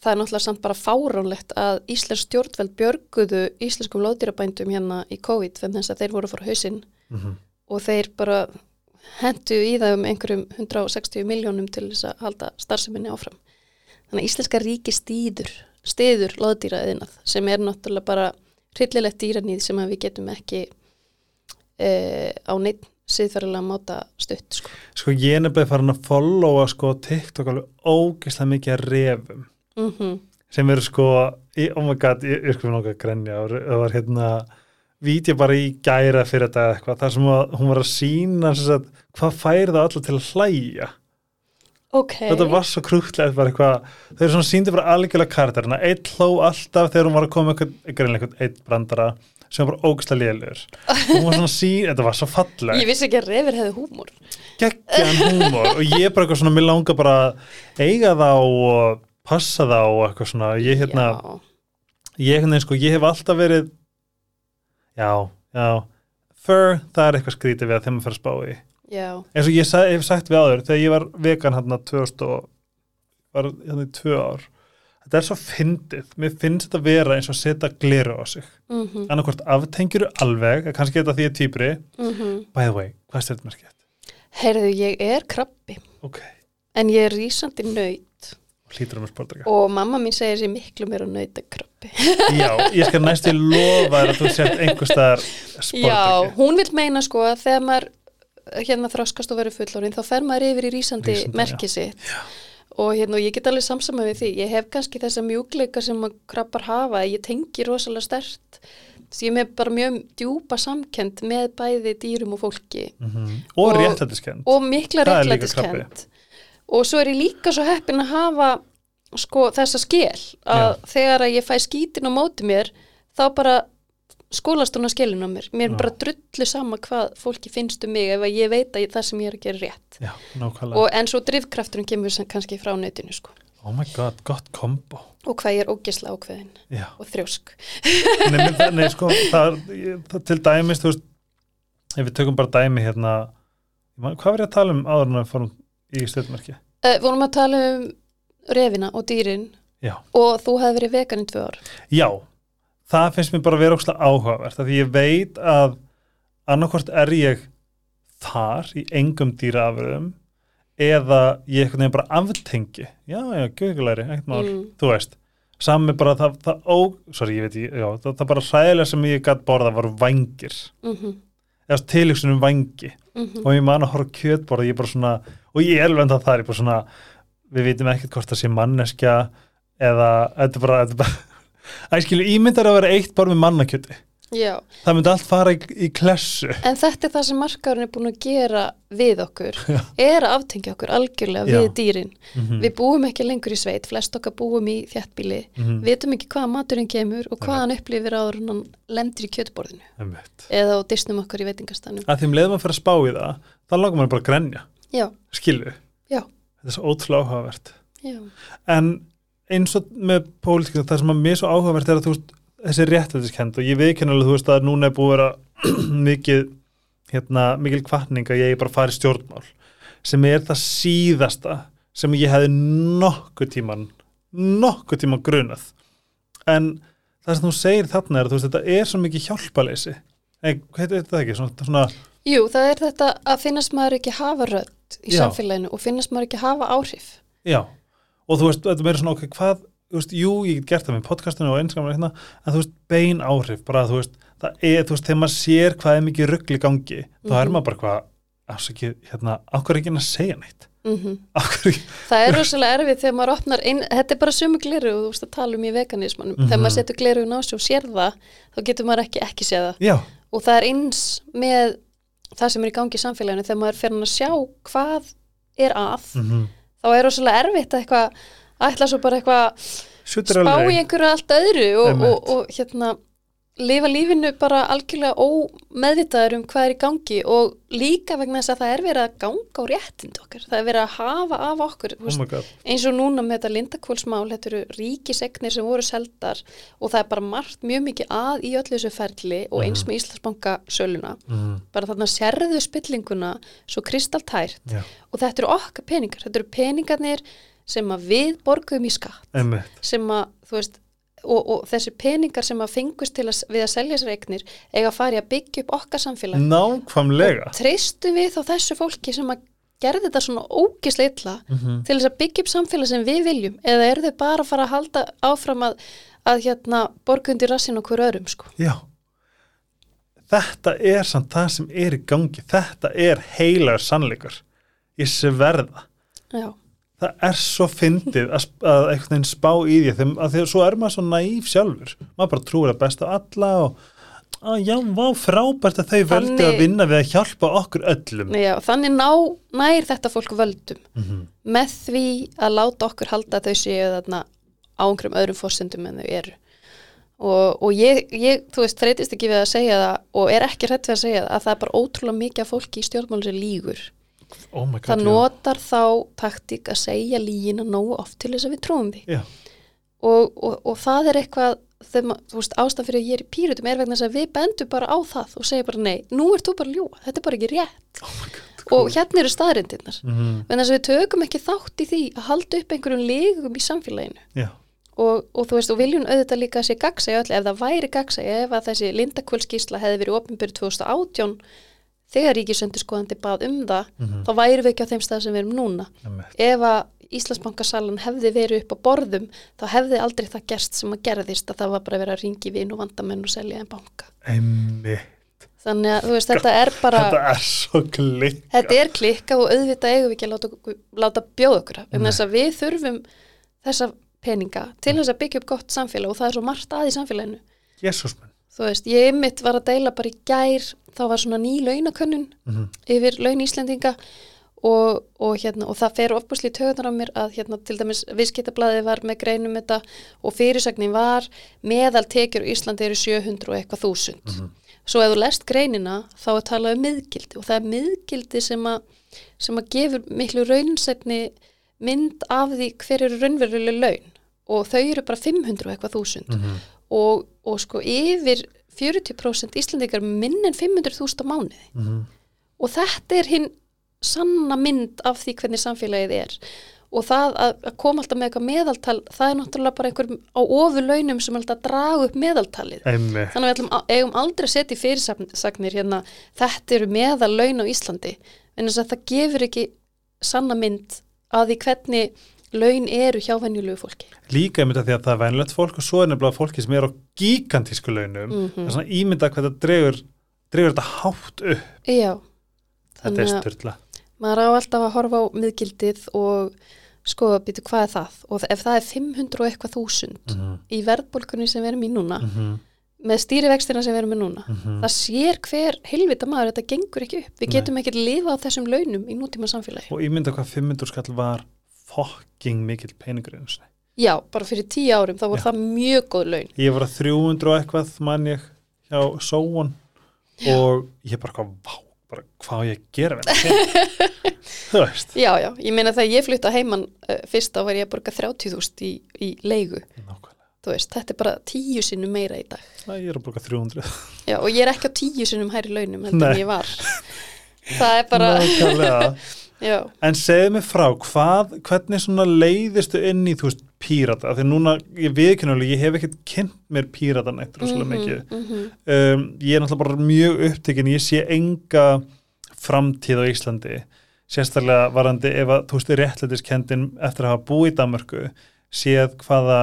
það er náttúrulega samt bara fáránlegt að Íslensk stjórnveld björguðu íslenskum lóðdýrabændum hérna í COVID þannig að þeir voru að fara hausinn. Mm og þeir bara hendu í það um einhverjum 160 miljónum til þess að halda starfseminni áfram. Þannig að Íslenska ríki stýður, stýður lóðdýraðinað sem er náttúrulega bara hryllilegt dýranýð sem við getum ekki e, á neitt siðferðilega máta stutt sko. Sko ég er nefnilega farin að followa sko TikTok alveg ógeðslega mikið að refum Mm sem eru sko, oh my god, ég, ég sko við nokkað að grenja og það var hérna vídeo bara í gæra fyrir þetta eitthvað, þar sem að, hún var að sína sagt, hvað færi það allir til að hlæja Ok. þetta var svo eitthvað þau síndi bara algjörlega karakterina eitt hló alltaf þegar hún var að koma eitt brandara sem var bara ógæslega lélugur hún var sín, þetta var svo Ég falleg vissi ekki að reyfir hefði húmor. geggjan húmor og ég bara eitthvað svona, mér langar bara að eiga þá og passa þá og eitthvað svona, ég hérna Já. ég, hérna, sko, ég hef alltaf verið já, já. Fur, það er eitthvað skrítið við að þeim að fara að spá í. Já. eins og ég sa, hef sagt við áður þegar ég var vegan hann að 2000 og var hann í tvö ár þetta er svo fyndið, mér finnst þetta vera eins og að setja gleru á sig. Mm -hmm. annarkvort aftengjuru alveg, kannski þetta því að týpri. By the way, hvað er þetta merkið? Heyrðu, ég er krabbi, ok, en ég er rísandi nöyt hlýtur um að spara og mamma mín segir sér miklu meira nöyt en krabbi. já, ég skal næstu lofa að þú sért einhver staðar Já, sportdrykki hún vil meina sko að þegar maður hérna þroskast og verður fullorinn þá fer maður yfir í rísandi, Rísandi, merki sitt. Og hérna og ég get alveg samsama við því. Ég hef kannski þessa mjúkleika sem að krabbar hafa, ég tengi rosalega stert ég með bara mjög djúpa samkend með bæði dýrum og fólki. Mhm. og Og- réttlætiskend og mikla réttlætiskend og svo er ég líka svo heppin að hafa sko þessa skil að þegar að ég fæ skítin á móti mér þá bara skólast hún að skilin á mér. Mér er Já. bara drullu sama hvað fólki finnst um mig ef að ég veit að það sem ég er að gera er rétt. Já, og en svo drifkrafturinn kemur kannski frá nöytinu sko. Oh my god, gott kombo. Og hvað ég er ógisla ákveðin já. og þrjósk. Nei, nei, nei, sko, það, er- til dæmis, þú veist ef við tökum bara dæmi hérna hvað var ég að tala um áður en að fórum í stjórnmerki? uh, vorum að tala um refina og dýrin Já. og þú hefði verið vegan í tvö ár Já, það finnst mér bara að vera ókslega áhugavert, af því ég veit að annarkvort er ég þar í engum dýraafröðum eða ég eitthvað nefnir bara aftengi, já, já, gjögulegri ekkert mál, Mm. þú veist sami bara það, það ó, sorry, ég veit ég, já, það, það bara hræðilega sem ég gætt borða var vangir, mm eða tilhugsun um vangi -hmm. og ég man að horfa kjötborða, ég bara svona og ég er alveg enda það, er bara svona við vitum ekkert hvort það sé manneskja eða, þetta er bara, bara æskilu, ímyndar að vera eitt bara með mannakjöti, já. Það myndi allt fara í, í klessu, En þetta er það sem markaðurinn er búin að gera við okkur, er að aftengja okkur algjörlega Já. við dýrin. mm Við búum ekki lengur í sveit, flest okkar búum í þjættbíli, -hmm. vitum ekki hvaða maturinn kemur og hvað hann upplifir áður en hann lendir í kjötborðinu. Eða á disnum okkar í veitingastanum. að því um leiðum að fyrir að spá í það þá langar maður bara að grenja, Já, skilu Já. þetta er svo ótrúlega áhugavert. Já, en eins og með pólitíkina, það sem að mér svo áhugavert er að þú veist, þessi réttlætiskend og ég veikinn alveg, þú veist, að núna er búið að vera mikið, hérna, mikil kvartning að ég bara í stjórnmál sem er það síðasta sem ég hefði nokkuð tíman nokkuð tíman grunað. En það sem þú segir þarna er að þetta er svo mikið hjálpaleysi Nei, hvað heitir þetta ekki? Svona, svona, Jú, það er þetta að finnast maður ekki hafa rödd í Já. samfélaginu og finnast maður ekki hafa áhrif. já, og þú veist, þetta er meira svona okkur, hvað, þú veist, jú, ég get gert það með podcastinu og einskramar hérna, en þú veist, bein áhrif, bara þú veist, það er, þú veist, þegar maður sér hvað er mikið ruggli gangi, þá er Mhm. maður bara hvað, afsakið, hérna, ákveður ekki að segja neitt, Mm ákveður ekki, Það er rosalega erfið þegar maður opnar ein, þetta er bara sömu gleru og þú veist að tala um í veganismannum þegar Mhm. maður setur gleru á sig og sér það þá getur maður ekki ekki séð það já, og það er eins með það sem er í gangi í samfélaginu þegar maður fer hann að sjá hvað er að mm þá er rosalega erfitt að eitthvað ætla svo bara eitthvað spá í einhverju allt öðru og, Einmitt. og, og hérna lifa lífinu bara algjörlega ómeðvitaður um hvað er í gangi og líka vegna þess að það er verið að ganga á réttind okkar, það er verið að hafa af okkur, oh veist, eins og núna með þetta lindakvölsmál, þetta eru ríkisegnir sem voru seldar og það er bara margt mjög mikið að í öllu þessu ferli og eins með Íslandsbanka söluna, mm. bara þarna sérðu spillinguna svo kristaltært Já, og þetta eru okkar peningar, þetta eru peningarnir sem að við borgum í skatt einmitt. sem að, þú veist og, og þessi peningar sem að fengust til að, við að selja sér eignir eiga að fara í að byggja upp okkar samfélag. Nákvæmlega. Treystum við þá þessu fólki sem að gerði þetta svona ógislega illa Mhm. til þess að byggja upp samfélag sem við viljum? Eða eru þau bara að fara að halda áfram að, að hérna borgundi rassin okkur öðrum sko? Já. Þetta er samt það sem er í gangi. Þetta er heilagur sannleikur. Ég sé verða já, Það er svo fyndið að, að einhvern veginn spá í því þeim, að því að svo er maður svo næf sjálfur. Maður bara trúir að besta alla og að já, vá, frábært að þau völdu að vinna við að hjálpa okkur öllum. Já þannig ná, nær þetta fólk völdum. Mhm. með því að láta okkur halda þau séu þarna á einhverjum öðrum fórsendum en þau eru. Og, og ég, ég, þú veist, þreytist ekki við að segja það og er ekki hrætt við að segja það að það er bara ótrúlega mikið af fólki í stjórnmálum sem lígur oh God, það já. notar þá taktík að segja lígina nógu oft til þess að við trúum því. Já. og, og, og það er eitthvað þegar, ástæð fyrir að ég er í pýrutum er vegna þess að við bendum bara á það og segja bara nei, nú ert þú bara að ljúa, þetta er bara ekki rétt. Oh God, og hérna eru staðrindirnar mm vegna þess að við tökum ekki þátt í því að halda upp einhverjum legum í samfélaginu. Já, og, og þú veist, og viljum auðvitað líka að sé gagsæg öll, ef það væri gagsæg ef að þessi lindakvölskísla hefði verið opinbyrð 2018 þegar ríkisöndiskoðandi bað um það Mhm. þá væri við ekki á þeim stað sem við erum núna. Einmitt. ef að Íslandsbankasalan hefði verið upp á borðum þá hefði aldrei það gerst sem að gerðist að það var bara verið að ringi vin og vandamenn og selja en banka. Einmitt. Þannig að veist, þetta er bara þetta er svo klikk þetta er klikkað og auðvitað eigum við ekki að láta, láta bjóða okkur vegna þess að við þurfum þessa peninga til þess að byggja upp gott samfélag og það er svo margt að í samfélaginu. Jésús minn þú veist, ég ymmit var að deila bara í gær þá var svona ný launakönnun Mhm. yfir laun Íslendinga og, og, hérna, og það fer ofbúsli í tögunar á mér að hérna, til dæmis viðskiptablaði var með greinum þetta og fyrirsagnin var meðal tekjur Íslandi eru 700 og eitthvað þúsund. Svo ef þú lest greinina þá er talað um miðgildi og það er miðgildi sem að, sem að gefur miklu raunsætni mynd af því hver eru raunveruleg laun og þau eru bara 500 og eitthvað þúsund. Mhm. og, og sko yfir 40% Íslandingar með minn en 500.000 á mánuði. Mhm. og þetta er hinn sanna mynd af því hvernig samfélagið er. Og það að, að koma alltaf með eitthvað meðaltal það er náttúrulega bara einhver á ofur launum sem alltaf að draga upp meðaltalið. Einmitt. Þannig að við ætlum, eigum aldrei að setja í fyrirsagnir hérna, þetta eru meðal laun á Íslandi. En þess að það gefur ekki sanna mynd að því hvernig laun eru hjá venjulegu fólki. Líka einmitt að því að það er venlegt fólk og svo er nefnilega fólki sem er á gigantísku launum. Mm það er svona ímynda hvað það dregur dregur þetta hátt upp. Já, þetta er styrla maður á alltaf að horfa á miðgildið og skoða býtu hvað er það? Og ef það er 500 og eitthvað þúsund Mhm. í verðbólkunni sem við erum í núna Mhm. með stýrivextina sem við erum í núna Mhm. það sér hver helvita maður þetta gengur ekki upp. Við getum ekki lifa á þessum launum í nútíma samfélagi og ímynda hvað 500 skall var fucking mikill peningur einu sinni. já, bara fyrir tíu árum þá voru Já. það mjög góð laun. Ég var að 300 og eitthvað mann ég hjá Sóun og ég bara hvað, vá, bara hvað ég gera við þetta þú veist. Já, já, ég meina þegar ég flytta heimann uh, fyrst þá var ég að borga 30.000 í, í leigu, Nákvæmlega. þú veist, þetta er bara tíu sinnum meira í dag. Æ, ég er að borga 300 já, og ég er ekki á tíu sinnum hærri launum heldur en ég var. Það er bara Nákvæmlega. já, en segðu mig frá, hvað, hvernig leiðistu inn í, þú veist, pírata? Af því núna, ég viðkynnulega, ég hef ekkert kynnt mér pírata neitt rosalega mikið. mhm, um, ég er náttúrulega bara mjög upptekinn ég sé enga framtíð á Íslandi. Sérstaklega varandi ef að þú veist réttlætiskendin eftir að hafa búið í Danmörku séð hvaða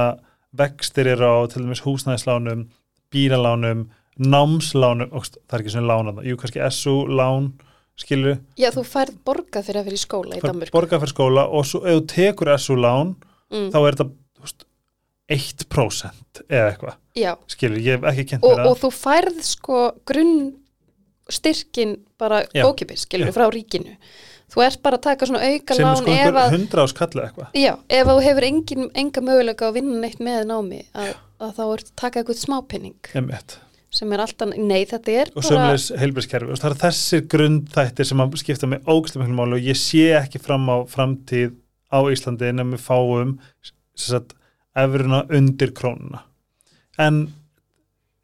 vextir eru á til dæmis húsnæðislánum bílalánum, námslánum og það er ekki svona lánað, jú kannski SU lán, skilur já, þú færð borgað fyrir að í skóla í Danmörku. borga fyrir skóla og svo ef þú tekur SU lán mm, þá er þetta veist, 1% eða eitthvað, já, skilur, ég hef ekki kent mér og þú færð sko grunn styrkin bara Já. ókipis, skilur, Já. frá ríkinu. Þú ert bara að taka svona auka sem er lán sko ef einhver að, 100 áskall eitthvað. Já, ef að þú hefur engin, enga möguleika að vinna neitt með námi að, að þá ert taka eitthvað smápenning Einmitt. Sem er alltaf, nei þetta er og bara sömulegis heilbærskerfi það er þessir grundþættir sem að skipta mig ógæslega miklu máli og ég sé ekki fram á framtíð á Íslandi en við fáum sagt, efruna undir krónuna. En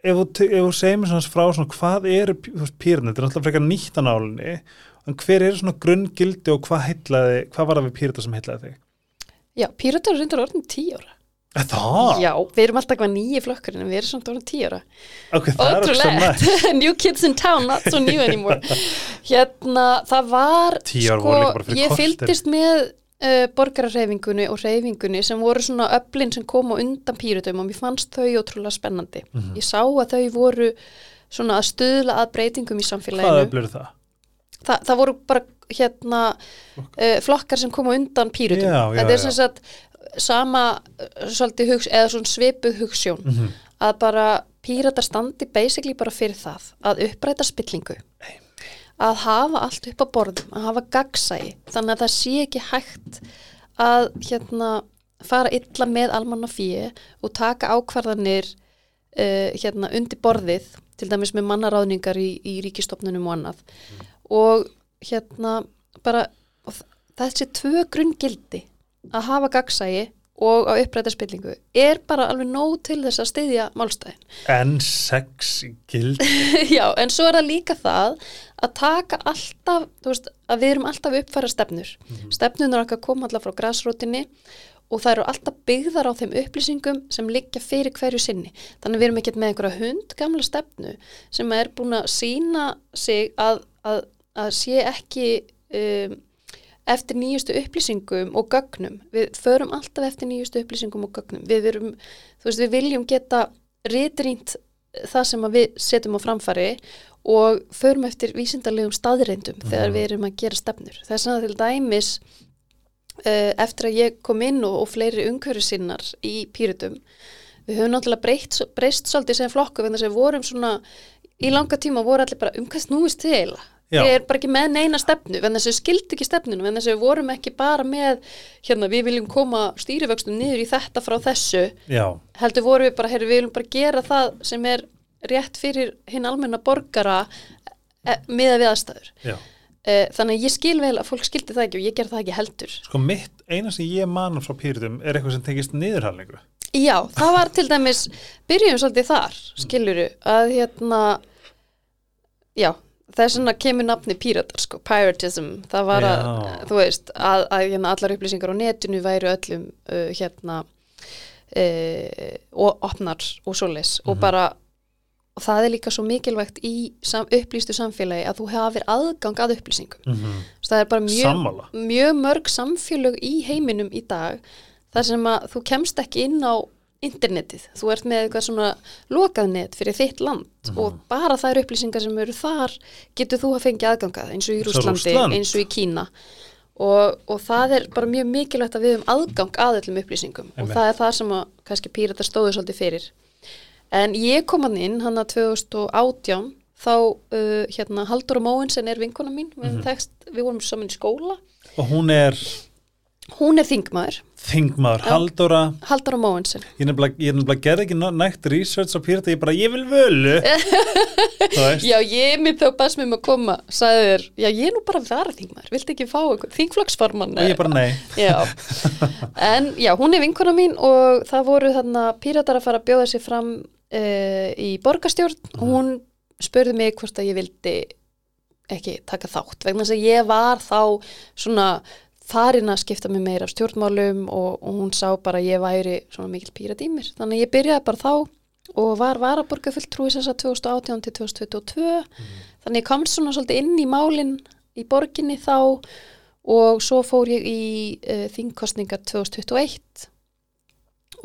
ef þú, segir mér svona frá svona, hvað eru pýrnir, þetta er alltaf frekar nýtt á nálinni en hver eru svona grunngildi og hvað heitlaði, hvað var það við pýrta sem heitlaði þig? já, píratar eru reyndar orðin tíu ára Það? já, við erum alltaf eitthvað nýju flokkurinn en við erum samt orðin tíu ára. Ok, það ekki svo nætt Ótrúlegt, new kids in town, not so new anymore. Hérna, það var sko, Ég korter. fylgdist með uh, borgararreifingunni og reifingunni sem voru svona öflin sem kom á undan pýrutum og mér fannst þau ótrúlega spennandi. Mhm. Ég sá að þau voru svona að stuðla að breytingum í Hvað samfélaginu öflur það? Þa, Það voru bara hérna uh, flokkar sem kom á undan pýrutum Þetta er sem sagt sama uh, svolítið hugs, eða svona svipuð hugsjón Mhm. að bara pírata standi basically bara fyrir það að uppræta spillingu. Að hafa allt upp á borðum að hafa gagsæi þannig að það sé ekki hægt að hérna fara illa með almanna fíi og taka ákvarðanir uh, hérna undir borðið til dæmis með mannaráðningar í, í ríkistofnunum og annað. Og hérna bara þessi tvö grunngildi að hafa gagsæi og að uppræta spillingu er bara alveg nóg til þess að styðja málstæðin En sex gild Já, en svo er það líka það að taka alltaf, þú veist, að við erum alltaf að uppfæra stefnur. Mm Stefnunar okkar koma alltaf frá græsrótinni og það eru alltaf byggðar á þeim upplýsingum sem liggja fyrir hverju sinni. Þannig við erum ekkert með einhverja hund gamla stefnu sem er búin að sína sig að, að, að sé ekki um, eftir nýjustu upplýsingum og gögnum. Við förum alltaf eftir nýjustu upplýsingum og gögnum. Við, erum, þú veist, við viljum geta ritrýnt það sem við setjum á framfæri og förum eftir vísindarlegum staðreindum þegar við erum að gera stefnur. Það er svona til dæmis uh, eftir að ég kom inn og, og fleiri umhverju sinnar í pýrutum við höfum náttúrulega breyst, breyst svolítið sem flokku vegna þess að við vorum svona í langa tíma voru allir bara um snúist þið eiginlega Já. ég er bara ekki með neina stefnu vegna þess að við skildi ekki stefnunum vegna þess að við vorum ekki bara með hérna við viljum koma stýrivöxtum niður í þetta frá þessu Já, heldur vorum við bara, herri, við viljum bara gera það sem er rétt fyrir hinn almenna borgara e, miða við aðstæður. já E, þannig að ég skil vel að fólk skildi það ekki og ég ger það ekki heldur. Sko mitt, eina sem ég manum frá pýritum er eitthvað sem tengist niðurhalningu Já, það var til dæmis, byrjum svolítið þar, skiluru, að hérna, já, það er svona kemur nafni píratar, sko, piratism, það var að, Já. þú veist, að, að hérna, allar upplýsingar á netinu væru öllum, uh, hérna, uh, og opnar og svoleis og bara, og það er líka svo mikilvægt í sam, upplýstu samfélagi að þú hafir aðgang að upplýsingum. mm -hmm. Það er bara mjög, mjög mörg samfélög í heiminum í dag þar sem að þú kemst ekki inn á internetið, þú ert með eitthvað svona lokað net fyrir þitt land og bara þær upplýsingar sem eru þar getur þú að fengja aðgangað eins og í og Rúslandi, eins og í Kína. Og, og það er bara mjög mikilvægt að við höfum aðgang að öllum upplýsingum og Einmitt. það er það sem að kannski pírata stóðu svolítið fyrir. En ég kom hann inn hann að 2018 þá uh, hérna Haldur Móinsen er vinkona mín. Við, mm tekst, við vorum saman í skóla. Og hún er hún er þingmaður, þingmaður, Já. Halldóra. Haldur Móinsen Ég ég nefnilega gerði ekki nægt research á pírita, ég bara, ég vil völu. Já ég mér þá bæst mér um að koma sagði þér, já ég er nú bara þar þingmaður viltu ekki fá einhver þingflokksformann Og ég bara, nei. Já. en já, hún er vinkona mín og það voru þarna píratar að fara að bjóða sér fram uh, í borgarstjórn. Og hún spurði mig hvort að ég vildi ekki taka þátt vegna þess að ég var þá svona farin að skipta mig meira af stjórnmálum og, og hún sá bara að ég væri svona mikil pírat í mér. Þannig að ég byrjaði bara þá og var varaborgarfulltrúi þess að 2018 til 2022 þannig ég komst svona svolítið inn í málin í borginni þá og svo fór ég í uh, þingkostningar 2021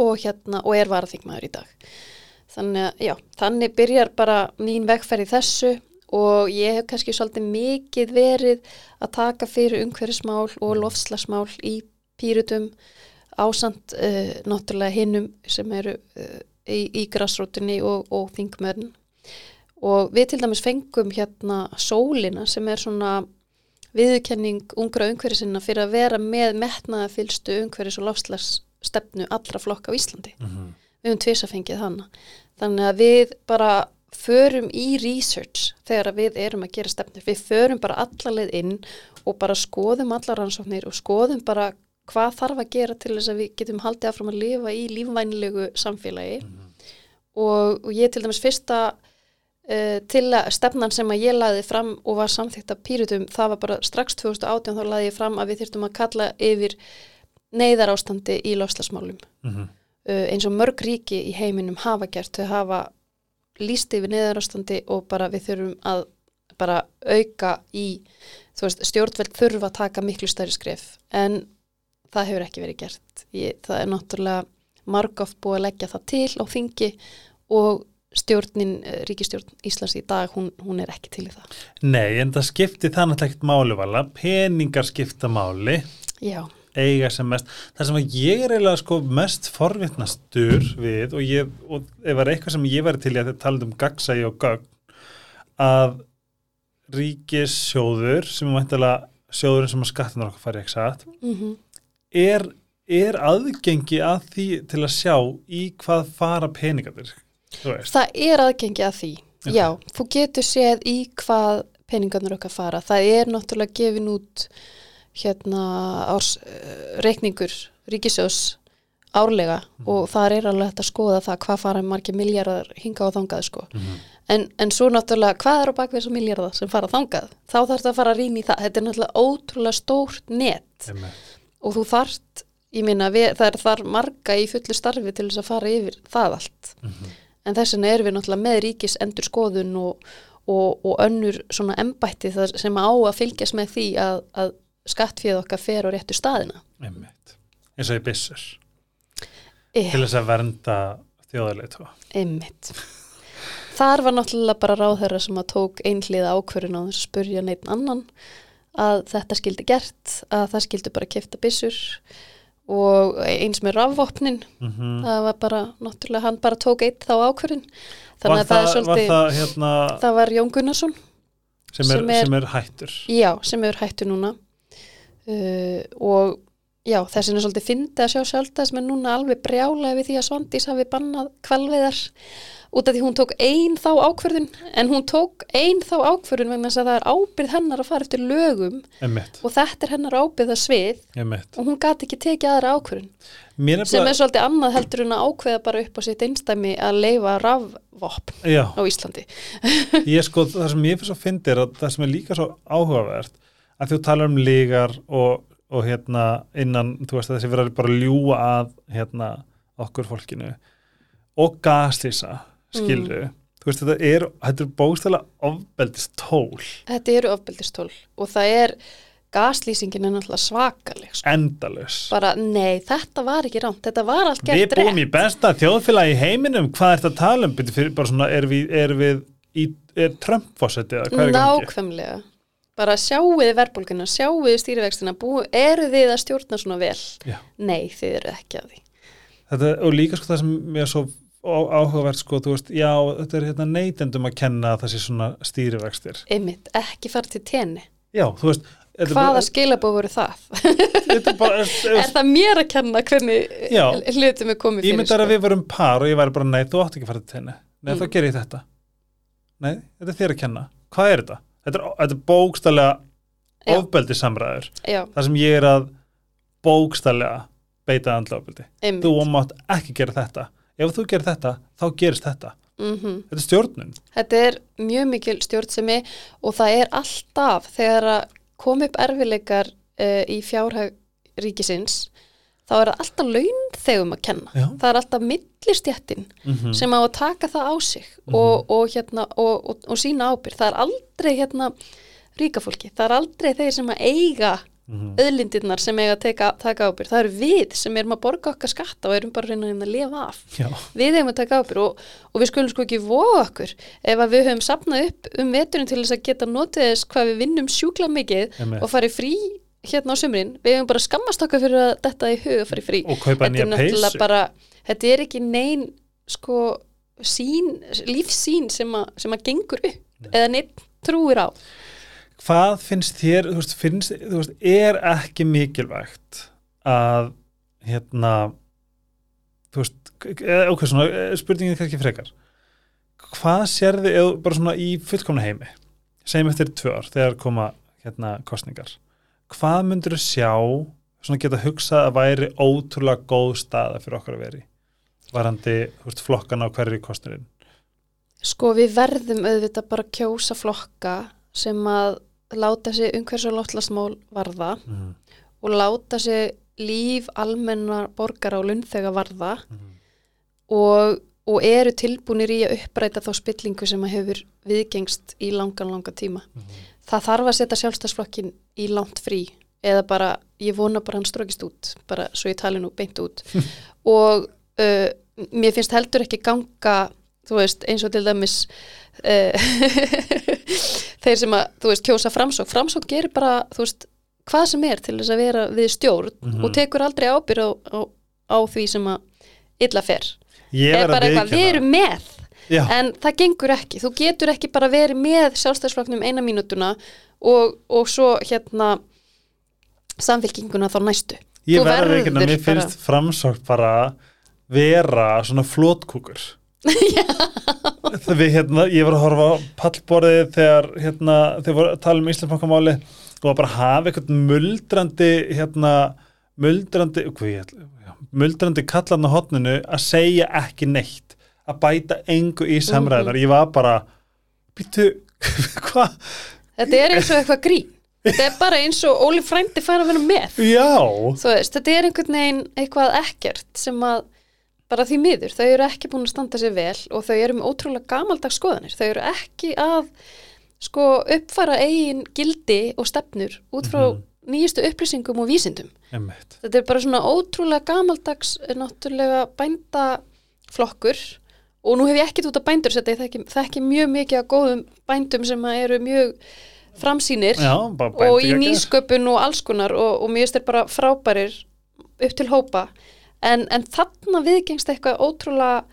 og hérna og er varaþingmaður í dag. Þannig að já, þannig byrjar bara mín vegferð í þessu og ég hef kannski svolítið mikið verið að taka fyrir umhverfismál og lofslagsmál í pýrutum ásand uh, náttúrulega hinnum sem eru uh, í, í grassrótinni og, og þingmörn og við til dæmis fengum hérna sólina sem er svona viðurkenning ungra umhverfisinna fyrir að vera með metnaða fylstu umhverfis og lofslagsstefnu allra flokka á Íslandi. Mhm. Við höfum tvisa fengið hana. Þannig að við bara förum í research þegar við erum að gera stefnir. Við förum bara allarleið inn og bara skoðum allar rannsóknir og skoðum bara hvað þarf að gera til þess að við getum haldið áfram að lifa í lífvænlegu samfélagi og, og ég til dæmis fyrsta uh, til að stefnan sem að ég laði fram og var samþykkt af pýrutum, það var bara strax 2018 þá laði ég fram að við þyrftum að kalla yfir neyðar ástandi í lofslagsmálum Mhm. uh, eins og mörg ríki í heiminum hafa gert, þau hafa líst yfir neyðarástandi og bara við þurfum að bara auka í, veist, stjórnveld þurfa að taka miklu stærri skref. En það hefur ekki verið gert. Ég, það er náttúrulega margóft búið að leggja það til á þingi og stjórnin, eh, ríkistjórn Íslands í dag, hún, hún er ekki til í það. Nei, en það skipti það náttúrulega ekkert máli vala, peningar skipta máli. Já, eiga sem mest það sem að ég er eiginlega sko mest forvitnastur við og, ég, og ef var eitthvað sem ég væri til að tala um gagsægi og gögn að ríkissjóður sem er mæntilega sjóðurinn sem að skattunar okkar fari ekki satt mm er, er aðgengi að því til að sjá í hvað fara veist, Það er aðgengi að því, Já. já, þú getur séð í hvað peningarnir okkar fara. Það er náttúrulega gefin út hérna árs, uh, reikningur ríkisjós árlega Mhm. og þar er alveg hægt að skoða það hvað fara margir miljardar hinga og þangað sko. Mhm. En, en svo náttúrulega, hvað er á bakvið þessar miljardar sem fara þangað? Þá þarf það að fara að í það. Þetta er náttúrulega ótrúlega stórt net einmitt. og þú þarft, ég minna, það er þar marga í fullu starfi til þess að fara yfir það allt. Mhm. En þess vegna erum við náttúrulega með ríkis endur skoðun og, og, og önnur svona embætti það sem á að fylgjast með því að, að skattfíð okkar fer á réttu staðina. einmitt. Eins og í byssur. Eh, til þess að vernda þjóðarleitu einmitt. Þar var náttúrulega bara ráðherra sem að tók einhliða ákvörun á þess að spurja neitt annan að þetta skildi gert, að það skildi bara kefta byssur og eins með rafvopnin, mm það var bara náttúrulega hann bara tók eitt þá ákvörun. Þannig var að það er það, svolítið, var það hérna það var Jón Gunnarsson sem er, sem er- sem er hættur. Já, sem hefur hættu núna uh, og já, þessin er svolítið fyndið að sjá sjálfstæðis með núna alveg brjálega við því að Svandís hafi bannað kvalveðar út af því hún tók ein þá ákvörðun. En hún tók ein þá ákvörðun vegna þess að það er ábyrð hennar að fara eftir lögum einmitt, og þetta er hennar ábyrða svið einmitt. og hún gati ekki tekið aðra ákvörðun. Mér er sem er svolítið annað heldur en að ákveða bara upp á sitt einstæmi að leifa rafvopn á Íslandi. Ég sko, það sem ég fyrir svo fyndi er að það sem er líka svo áhugavert að þú talar um lígar og, og hérna innan, þú veist að þessi verður bara ljúa að hérna okkur fólkinu og gaslýsa skilru, þú veist þetta er þetta er bókstæðlega ofbeldist tól. Þetta eru ofbeldistól og það er gaslýsingin er náttúrulega svakaleg sko. endalus bara nei, þetta var ekki rámt þetta var allt Við gert búum í besta þjóðfélagi heiminum hvað er þetta að tala um? Bara svona, er við, er við í, er Trump fósetti nákvæmlega bara sjáuði verbulguna, sjáuði stýrivextina eru þið að stjórna svona vel Já. nei, þið eru ekki að því Þetta, og líka sko það sem mér er svo áhugavert sko, þú veist, já, þetta er hérna neytendum að kenna að það sé svona stýrivextir. einmitt, ekki fara til tenni Já, þú veist, hvaða skilabóð voru það? bara, er það mér að kenna hvernig Já. hlutum er komið ég fyrir myndi að við varum par og ég væri bara, nei, þú átt ekki að fara til henni. Nei, Mm. þá ger ég þetta. Nei, þetta er þér að kenna. Hvað er þetta? Þetta er, þetta er bókstælega Já. ofbeldi samræður. Það sem ég er að bókstælega beita andla ofbeldi. einmitt Þú mátt ekki gera þetta. Ef þú gerir þetta, þá gerist þetta. mm Þetta er stjórnun. Þetta er mjög mikil stjórnsemi og það er alltaf þegar að kom upp erfileikar uh, í fjárhag ríkisins þá er það alltaf launþegum að kenna. Já. Það er alltaf millistjættin Mm sem á að taka það á sig og, og, hérna, og, og, sína ábyrgð. Það er aldrei hérna ríka fólki. Það er aldrei þeir sem að eiga -hmm. öðlindirnar sem eiga að teka, taka ábyrgð. Það eru við sem erum að borga okkar skatta og erum bara að reyna að lifa af Já. við hefum að taka ábyrg og, og við skulum sko ekki voga okkur ef að við höfum sapnað upp um veturinn til þess að geta notið þess hvað við vinnum sjúkla mikið Einmitt. og farið frí hérna á sumrin við hefum bara skammast okkar fyrir að þetta í hug að farið frí. Og kaupa nýja bara þetta er ekki nein sko sín, lífsín sem, a, sem að gengur upp eða neitt trúir á. Hvað finnst þér, þú veist, finnst, þú veist, er ekki mikilvægt að, hérna, þú veist, eða, ok, svona, eh, spurningin er kannski frekar. hvað sérði eða bara svona í fullkomna heimi? Segjum eftir tvö ár þegar koma hérna kostningar hvað myndur þú sjá svona geta hugsað að væri ótrúlega góð staða fyrir okkar að veri varandi veist, flokkana á hverju kostnirinn Sko við verðum auðvitað bara kjósa flokka sem að láta sig umhverfis og loftlasmál varða mm. og láta sig líf almennar borgara og lundþega varða Mm. og, og eru tilbúinir í að uppræta þá spillingu sem að hefur viðgengst í langan, langan tíma. Mm. Það þarf að setja sjálfstæðsflokkin í langt frí eða bara, ég vona bara hann strókist út, bara svo ég tali nú beint út og uh, mér finnst heldur ekki ganga, þú veist, eins og til dæmis uh, þeir sem að, þú veist, kjósa framsók, framsók gerir bara, þú veist, hvað sem er til þess að vera við stjórn Mhm. og tekur aldrei ábyrð á, á, á því sem að illa fer. ég Er bara að eitthvað, við erum með Já, en það gengur ekki, þú getur ekki bara verið með sjálfstæðsflokknum eina mínútuna og, og svo hérna samfélkinguna þá næstu. Ég verður veikina mér bara- finnst framsókn bara vera svona flótkúkur við hérna ég var að horfa á pallborðið þegar hérna þegar voru að tala um Íslandsbankamáli og bara hafa eitthvað muldrandi hérna muldrandi hvað ég ætla muldrandi kallan á hotninu að segja ekki neitt að bæta engu í samræðar ég var bara býttu, hvað? Þetta er eins og eitthvað grín. Þetta er bara eins og Óli frændi fær að vera með. Veist, þetta er einhvern veginn eitthvað ekkert sem að bara því miður, þau eru ekki búin að standa sér vel og þau eru með ótrúlega gamaldags skoðanir. Þau eru ekki að sko uppfara eigin gildi og stefnur út frá Mhm. nýjustu upplýsingum og vísindum. Emmitt þetta er bara svona ótrúlega gamaldags eh, náttúrulega bændaflokkur og nú hef ég ekkit út af bændur þetta ég þekki, þekki mjög mikið að góðum bændum sem eru mjög framsýnir já, og í nýsköpun og alls konar og, og finnst þeir bara frábærir upp til hópa. En, en þarna viðgengst eitthvað ótrúlega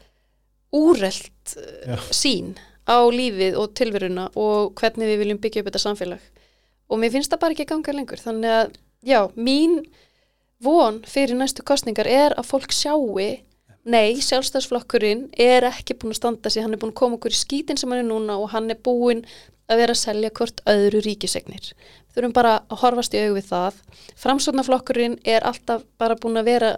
úrelt Já. uh, sín á lífið og tilveruna og hvernig við viljum byggja upp þetta samfélag. Og mér finnst það bara ekki ganga lengur. Þannig að já, mín von fyrir næstu kostningar er að fólk sjáu nei, sjálfstæðsflokkurinn er ekki búin að standa sig, hann er búin að koma okkur í skítin sem hann er núna og hann er búin að vera að selja hvort öðru ríkisegnir. Þurfum bara að horfast í augu við það. Framsóknarflokkurinn er alltaf bara búin að vera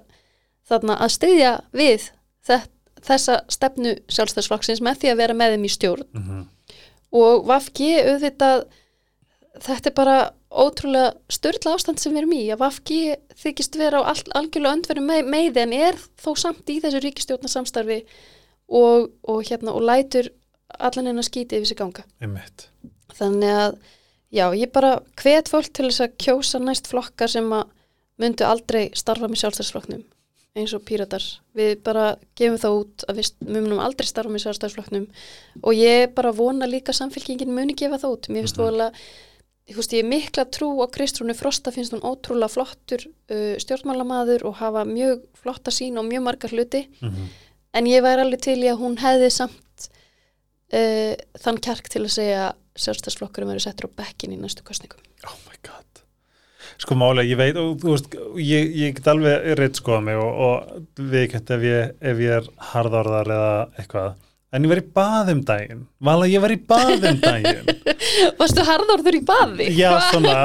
þarna að styðja við þess, þessa stefnu sjálfstæðsflokksins með því að vera með þeim í stjórn Mhm. og VFG auðvitað þetta er bara ótrúlega störla ástand sem við erum í að VFG þykist vera á all, algjörlega öndverðum með, með en er þó samt í þessu ríkistjórnarsamstarfi og, og hérna og lætur allan hennar skíti yfir sig ganga Einmitt. þannig að já, ég bara hvet fólk til þess að kjósa næst flokka sem að myndu aldrei starfa með sjálfstæðsflokknum eins og píratar við bara gefum það út að við munum aldrei starfa með sjálfstæðsflokknum og ég bara vona líka samfélkingin muni gefa það út mér finnst Mhm. vola ég, veist, ég er mikla trú á Kristrúnu Frosta finnst hún ótrúlega flottur uh, stjórnmálamaður og hafa mjög flotta sín og mjög margar hluti Mhm. en ég væri alveg til í að hún hefði samt uh, þann kjark til að segja sjálfstæðsflokkurum verið settur á bekkin í næstu kostningum. oh my god sko málega, ég veit og þú veist, ég, ég get alveg reitt skoða mig og, og við gett ef ef ég er harðorðar eða eitthvað en ég var í baðum daginn. Vala ég var í baðum daginn. Varstu harðorður í baði? já svona.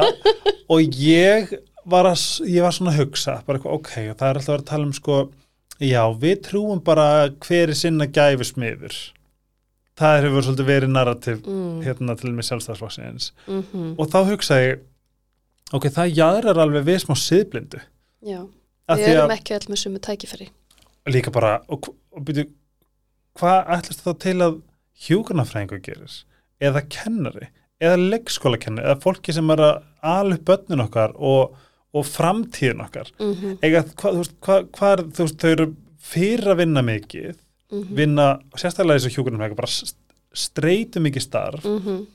Og ég var, að, ég var svona að hugsa bara eitthvað, ok, og það er alltaf að tala um sko já, við trúum bara hver er sinna gæfismiður það hefur svolítið verið narrativ Mm, hérna til mig sjálfstæðsflokksins mm og þá hugsaði ég ok, það jaðrar alveg við smá siðblindu. Já, við erum ekki öll með sumu tækifæri. líka bara og, og byrju, hvað ætlast þá til að hjúgrunafræðingu gerir? Eða kennari, eða leikskóla kennari eða fólki sem er að upp börnin okkar og, og framtíðin okkar? Mm eða hvað, hvað, hvað þú veist, þau eru fyrir að vinna mikið -hmm. vinna, sérstaklega þessu hjúgrunafræðingu bara st- streitu mikið starf Mm -hmm.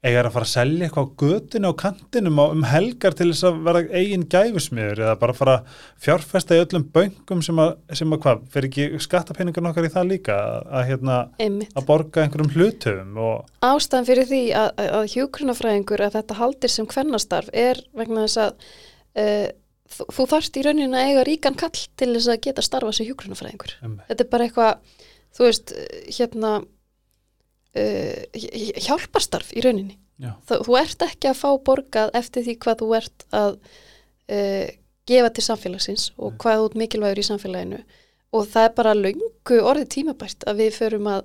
Eiga að fara að selja eitthvað á götinu á kantinum á, um helgar til þess að vera eigin gæfusmiður eða bara fara að fjárfesta í öllum böngum sem að, sem að hvað, fer ekki skattapenningar okkar í það líka að, að, hérna, Einmitt. að borga einhverjum hlutum og Ástæðan fyrir því að, að, hjúkrunafræðingur að þetta haldir sem kvennastarf er vegna þess að uh, þú, þarft í rauninu að eiga ríkan kall til þess að geta starfa sem hjúkrunafræðingur. um, Þetta er bara eitthvað, þú veist, hérna, uh, hjálparstarf í rauninni. Þa, þú ert ekki að fá borgað eftir því hvað þú ert að uh, gefa til samfélagsins og hvað þú ert mikilvægur í samfélaginu. Og það er bara löngu orðið tímabært að við förum að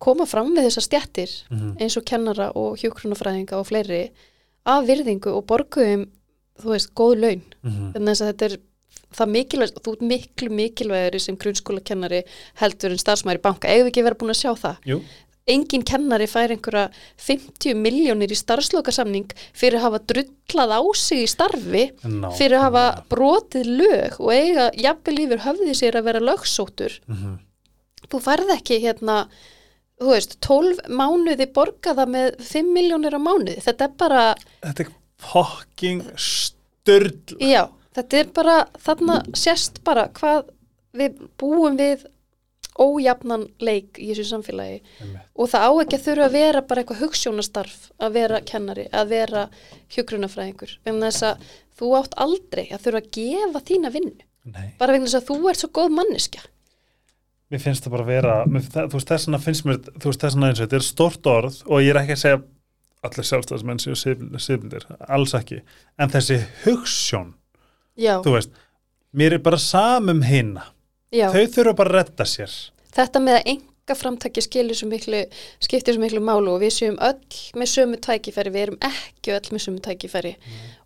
koma fram með þessar stjættir Mhm. eins og kennara og hjúkrunafræðinga og fleiri af virðingu og borguðum þú veist, góð laun. Mhm. þannig að þetta er það mikilvægt, þú ert miklu mikilvægari sem grunnskóla kennari heldur en starfsmæri banka, eigum við ekki verið búin að sjá það? Jú, engin kennari fær einhverja 50 miljónir í starfslokasamning fyrir að hafa drullað á sig í starfi ná fyrir að hafa brotið lög og eiga jafnvel yfir höfði sér að vera lögsóttur. Mhm. þú færð ekki hérna þú veist, 12 mánuði borgaða með 5 miljónir á mánuði. Þetta er bara, Þetta er fucking störl já, þetta er bara þarna sést bara hvað við búum við ójafnan leik í þessu samfélagi. Og það á ekki að þurfa að vera bara eitthvað hugssjónastarf að vera kennari, að vera hjugrunafræðingur en þess að þú átt aldrei að þurfa að gefa þína vinnu. Nei, bara vegna þess að þú ert svo góð manneskja. Mér finnst það bara að vera mér, það, þú veist þess vegna finnst mér þú veist þess og þetta er stort orð og ég er ekki að segja allir sjálfstæðismenn séu siflindir, alls ekki. En þessi hugssjón já, þú veist, mér er bara samum hinna, já. þau þurfa bara að retta sér þetta með að enga framtæki skilur svo miklu, skiptir miklu málu og við séum öll með sömu tækifæri við erum ekki öll með sömu tækifæri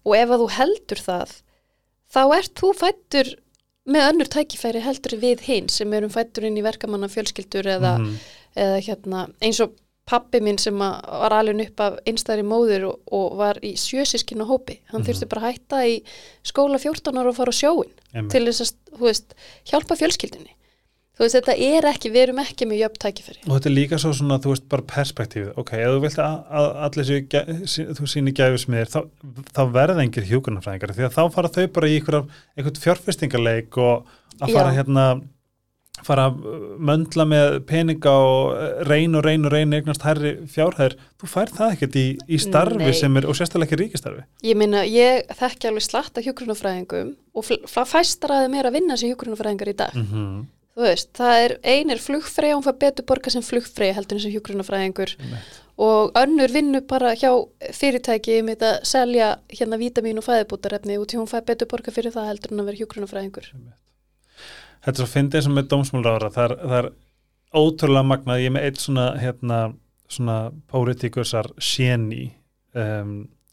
og ef að þú heldur það þá ert þú fættur með önnur tækifæri heldur við hinn sem erum fættur inn í verkamanna fjölskyldur eða, Mhm. eða hérna, eins og pappi minn sem var alveg upp af einstæðri móður og, og var í sjösískinu hópi hann Mhm. þurfti bara að hætta í skóla 14 ára og fara á sjóin Einmitt. til þess að þú veist, hjálpa fjölskyldinni þú veist, þetta er ekki, við erum ekki með jöfn tækifæri og þetta er líka svo svona, þú veist, bara perspektífið ok, ef þú vilt að, allir séu þú síni gæfismiðir, þá, þá verða engir hjúkurnafræðingar, því að þá fara þau bara í einhvern fjárfestingarleik og að fara Já. hérna fara að möndla með peninga og eh, reyn og reyn og reyn eignast hærri fjárhæðir, þú fær það ekkert í, í starfi Nei. sem er, og sérstaklega ekki ríkistarfi ég meina, ég þekki alveg slatt af hjúgrunafræðingum og fl- fl- fæstar að vinna sem hjúgrunafræðingar í dag. Mm þú veist, það er, ein er flugfreyja hún fær betur borga sem flugfreyja heldur en sem hjúgrunafræðingur og önnur vinnu bara hjá fyrirtæki með að selja hérna vítamín og fæðibútarefni og hún fær betur borga fyrir það heldur en að vera hjúgrunafræðingur Þetta er svo fyndið eins og með dómsmálráðara það, það er ótrúlega magnað. Ég er með eitt svona hérna, svona pólitíkusar séni um,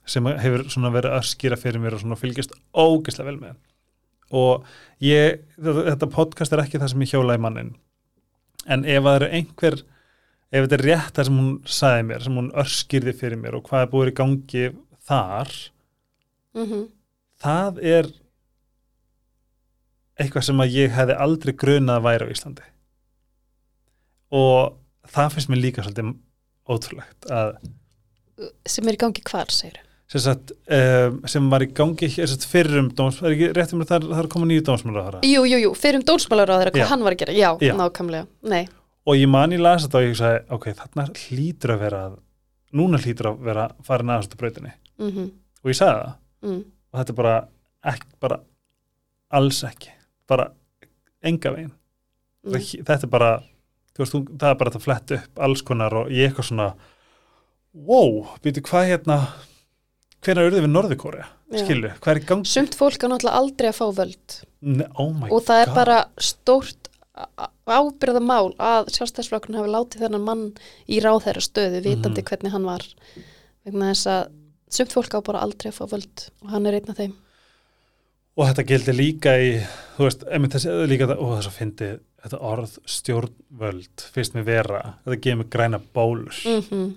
sem hefur svona verið að skýra fyrir mér og svona fylgist ógeðslega vel með. Og ég, þetta, podcast er ekki það sem ég hjóla í mannin en ef það eru einhver ef þetta er rétt það sem hún sagði mér sem hún örskýrði fyrir mér og hvað er búið í gangi þar mm það er eitthvað sem að ég hefði aldrei grunað að væri á Íslandi. Og það finnst mér líka svolítið ótrúlegt að sem er í gangi hvar, segir sem, sagt, um, sem var í gangi fyrrum dóms, er ekki rétt um að það er, koma nýju dómsmálar Jú, jú, jú, fyrir um dómsmálaráður hvað Já. hann var að gera, já, Já. nákvæmlega Nei, og ég man í lasa þetta og ég sagði ok, þarna hlýtur að vera núna hlýtur að vera farin aðast á brautinni. Mm og ég sagði það. Mm. og þetta er bara, ekki, bara alls ekki, bara enga veginn Mm. þetta er bara veist, þú, það er bara að fletta upp alls konar og ég eitthvað svona wow, býtu hvað hérna hvernig auðvitað við Norðurkórea Já. skilu, hvað er í gangi Sumt fólk á náttúrulega aldrei að fá völd Ne, oh og það er God. bara stórt ábyrða mál að sjálfstæðsflokkun hafi látið þennan mann í ráðherra stöðu vitandi Mhm. hvernig hann var vegna þess að sumt fólk á bara aldrei að fá völd og hann er einn af þeim og þetta gildi líka í þú veist, einmitt þessi líka það, ó þess að fyndi þetta orð stjórnvöld fyrst með vera, þetta gefur mig græna bólur mm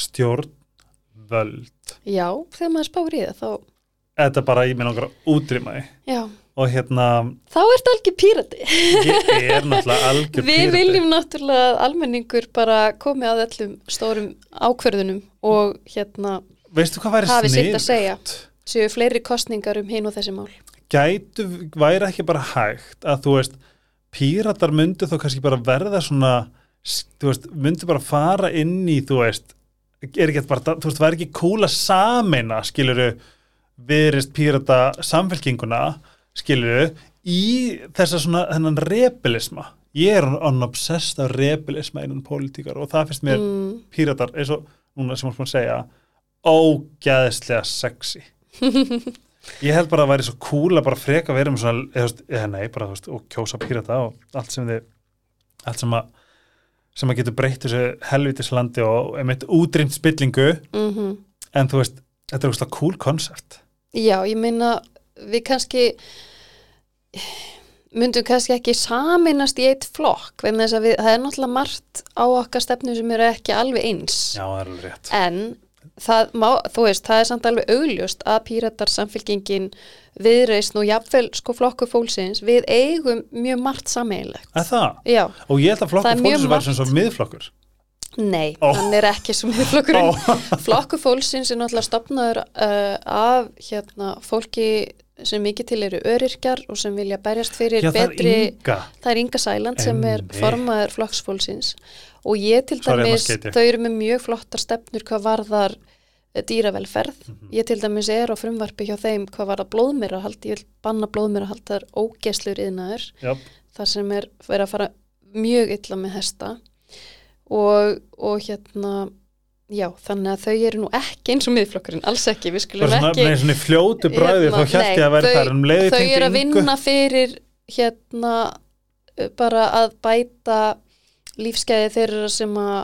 stjórnvöld. Já, þegar maður spáir í það þá, þetta bara, ég minn okkar að útrýma því. Já, og hérna, þá ert algjör pírati. Ég er náttúrulega algjör Við pírati. viljum náttúrulega að almenningur bara komi að öllum stórum ákverðunum og hérna veistu hvað væri segja. séu fleiri kostningar um hin og þessi mál gætu, væri ekki bara hægt að þú veist, píratar myndu þá kannski bara verða svona þú veist, myndu bara fara inn í þú veist, er ekki bara þú veist, væri ekki cool að sameina skiluru, verist pírata samfélkinguna, skiluru í þessa svona þennan rebelisma. Ég er on obsessed af rebelisma innan pólitíkar og það finnst mér mm, píratar eins og núna sem maður segja ógæðislega sexy ég held bara að það væri svo cool að bara freka vera með svona, eða, nei, bara þú veist, og kjósa pírata og allt sem þið allt sem að sem að getur breytt þessu helvitislandi og einmitt útrýmt spillingu. Mm en þú veist, þetta er úrslag cool koncept Já, ég meina við kannski myndum kannski ekki saminast í eitt flokk vegna þess að við, það er náttúrulega margt á okkar stefnu sem eru ekki alveg eins. Já, það er alveg rétt. En það má, þú veist, það er samt alveg augljóst að píratar samfélkingin viðreisn og jafnvel sko flokku fólksins, við eigum mjög margt sameigilegt. að það, Já, og ég held að Það mjög fólksins margt. sem svo miðflokkur nei, Ó. hann er ekki svo miðflokkurinn. Ó. Flokku fólksins er náttúrulega stopnaður uh, af hérna, fólki sem mikið til eru öryrkjar og sem vilja berjast fyrir já, er betri Það er Inga Sæland sem er formaður flokksfólksins. Og ég til Sorry, dæmis, þau eru með mjög flottar stefnur hvað varðar eh, dýravelferð. Mhm. Ég til dæmis er á frumvarpi hjá þeim hvað varðar blóðmyrahald, ég vil banna blóðmyrahald, það er ógeslur yðnaður, já, það sem er verið að fara mjög illa með hesta. Og, og hérna, já, þannig að þau eru nú ekki eins og miðflokkurinn, alls ekki, við skulum svona, ekki... nei, svona fljótu bræði Hérna, þá nei, að vera þau- þar um leiði þau eru að vinna fyrir hérna uh, bara að bæta lífskeiði þeirra sem að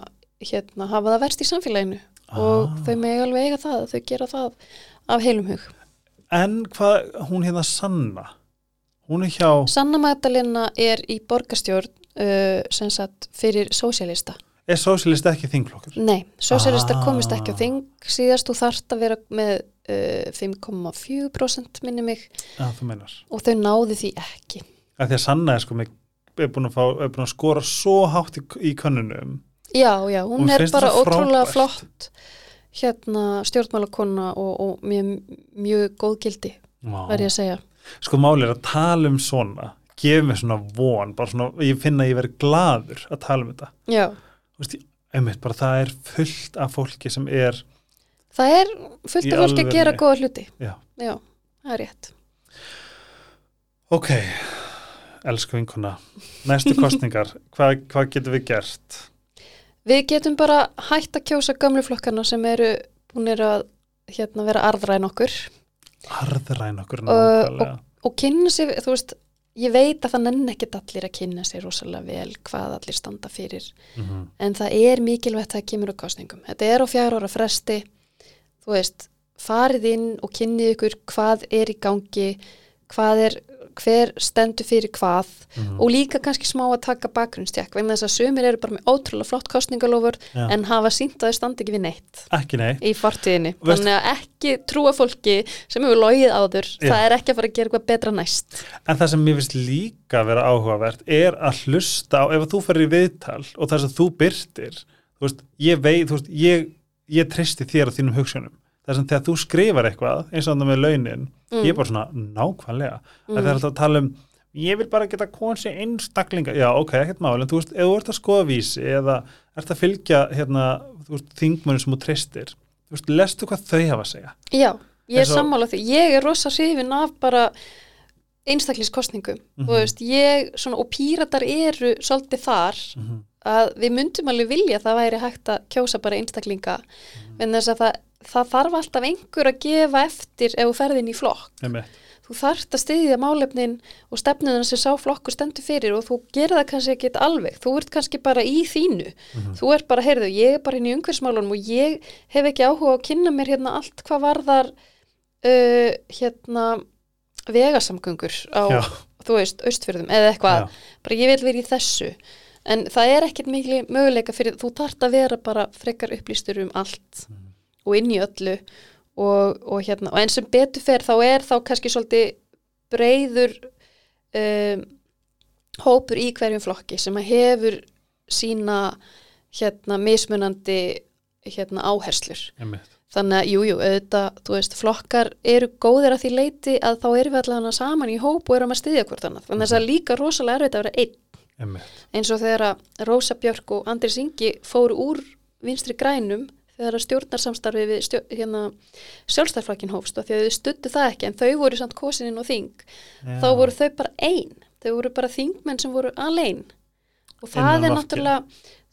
hérna, hafa það verst í samfélaginu og Ah. þau með alveg eiga það, þau gera það af heilum hug. en hvað, hún hérna Sanna hún er hjá, Sanna Magdalena er í borgarstjórn uh, sem sagt fyrir sósjalista. Er sósilist ekki þingflokkur? Nei, sósjalistar Ah. komist ekki á þing síðast og þarft að vera með uh, 5,4% minni mig. Meinar. Og þau náðu því ekki. að því að Sanna er sko með er búin að, fá, er búin að skora svo hátt í, í könnunum. Já, já, hún Hún er bara það ótrúlega flott hérna stjórnmálakonna og, og mjög, mjög góð gildi, verð ég að segja. sko máli er að tala um svona gef mér svona von bara svona, ég finna að ég verið gladur að tala um þetta. Já, veist, einmitt, bara það er fullt af fólki sem er það er fullt af fólki að gera góða hluti. já, Já, það er rétt. ok elsku vinkona, næstu kostningar hvað, hvað getum við gert? Við getum bara hætt að kjósa gamlu flokkarna sem eru búinir að hérna, vera arðræn okkur. Harðræn okkur og, nákvæmlega. og kynna sér, þú veist, ég veit að það nenn ekkit allir að kynna sér rosalega vel hvað allir standa fyrir Mhm. en það er mikilvægt að það kemur á kostningum. Þetta er á fjár ára fresti, þú veist, farið inn og kynnið ykkur hvað er í gangi, hvað er, hver stendur fyrir hvað Mhm. og líka kannski smá að taka bakgrunnstekk vegna þess að sumir eru bara með ótrúlega flott kostningalofur Já. en hafa sínt að þau standi ekki við neitt ekki nei, í fortíðinni. Veist- Þannig að ekki trúa fólki sem hefur logið áður, Já. það er ekki að fara að gera eitthvað betra næst. en það sem mér finnst líka vera áhugavert er að hlusta á, ef að þú ferir í viðtal og það sem þú byrtir þú veist, ég veit, þú veist, ég, ég tristi þér á þínum hugsunum það sem þegar þú skrifar eitthvað eins og það með launin Mm. ég er bara svona nákvæmlega mm. það er alltaf að tala um ég vil bara geta konsi einstaklinga já ok, ekkert mál, en þú veist, ef þú ert að skoða vísi eða ert að fylgja hérna, þú veist, þingmönnum sem þú tristir þú veist, lestu hvað þau hafa að segja Já, ég er sammála því. Ég er rosa hrifin af bara einstaklingskostningum. Mhm. Þú veist, ég, svona, og píratar eru svolítið þar mm að við myndum alveg vilja að það væri hægt að kjósa bara einstaklinga. Mhm. En þess að það, það þarf alltaf einhver að gefa eftir ef þú ferðin í flokk. -hmm. Þú þarft að styðja málefnin og stefnuna sem sá flokkur stendur fyrir og þú gerir það kannski ekki alveg. Þú ert kannski bara í þínu. Mhm. Þú ert bara, heyrðu, ég er bara inn í umhverfsmálunum og ég hef ekki áhuga á að kynna mér hérna allt hvað varðar uh, hérna vegasamgöngur á, já, þú veist, austfjörðum eða eitthvað. já, Bara ég vil vera í þessu. En það er ekkert mikil möguleika fyrir, þú þarft að vera bara frekar upplýstur um allt Mhm. Og inn í öllu og, og hérna, og eins sem betur fer þá er þá kannski svolítið breyður um, hópur í hverjum flokki sem að hefur sína hérna mismunandi hérna áherslur. einmitt. Þannig að, jú, jú, auðvitað, þú veist, flokkar eru góðir að því leiti að þá erum við allavega saman í hóp og erum að styðja hvort annað. Þannig að það er líka rosalega erfitt að vera einn einmitt. eins og þegar að Rósa Björk og Andris Ingi fóru úr vinstri grænum þegar að stjórnarsamstarfi við stjórn, hérna, sjálfstæðflokkin hófst og því að þau stuttu það ekki en þau voru samt kosininn og þing Já. þá voru þau bara ein. Þau voru bara þingmenn sem voru alein. Og það Innan er náttúrulega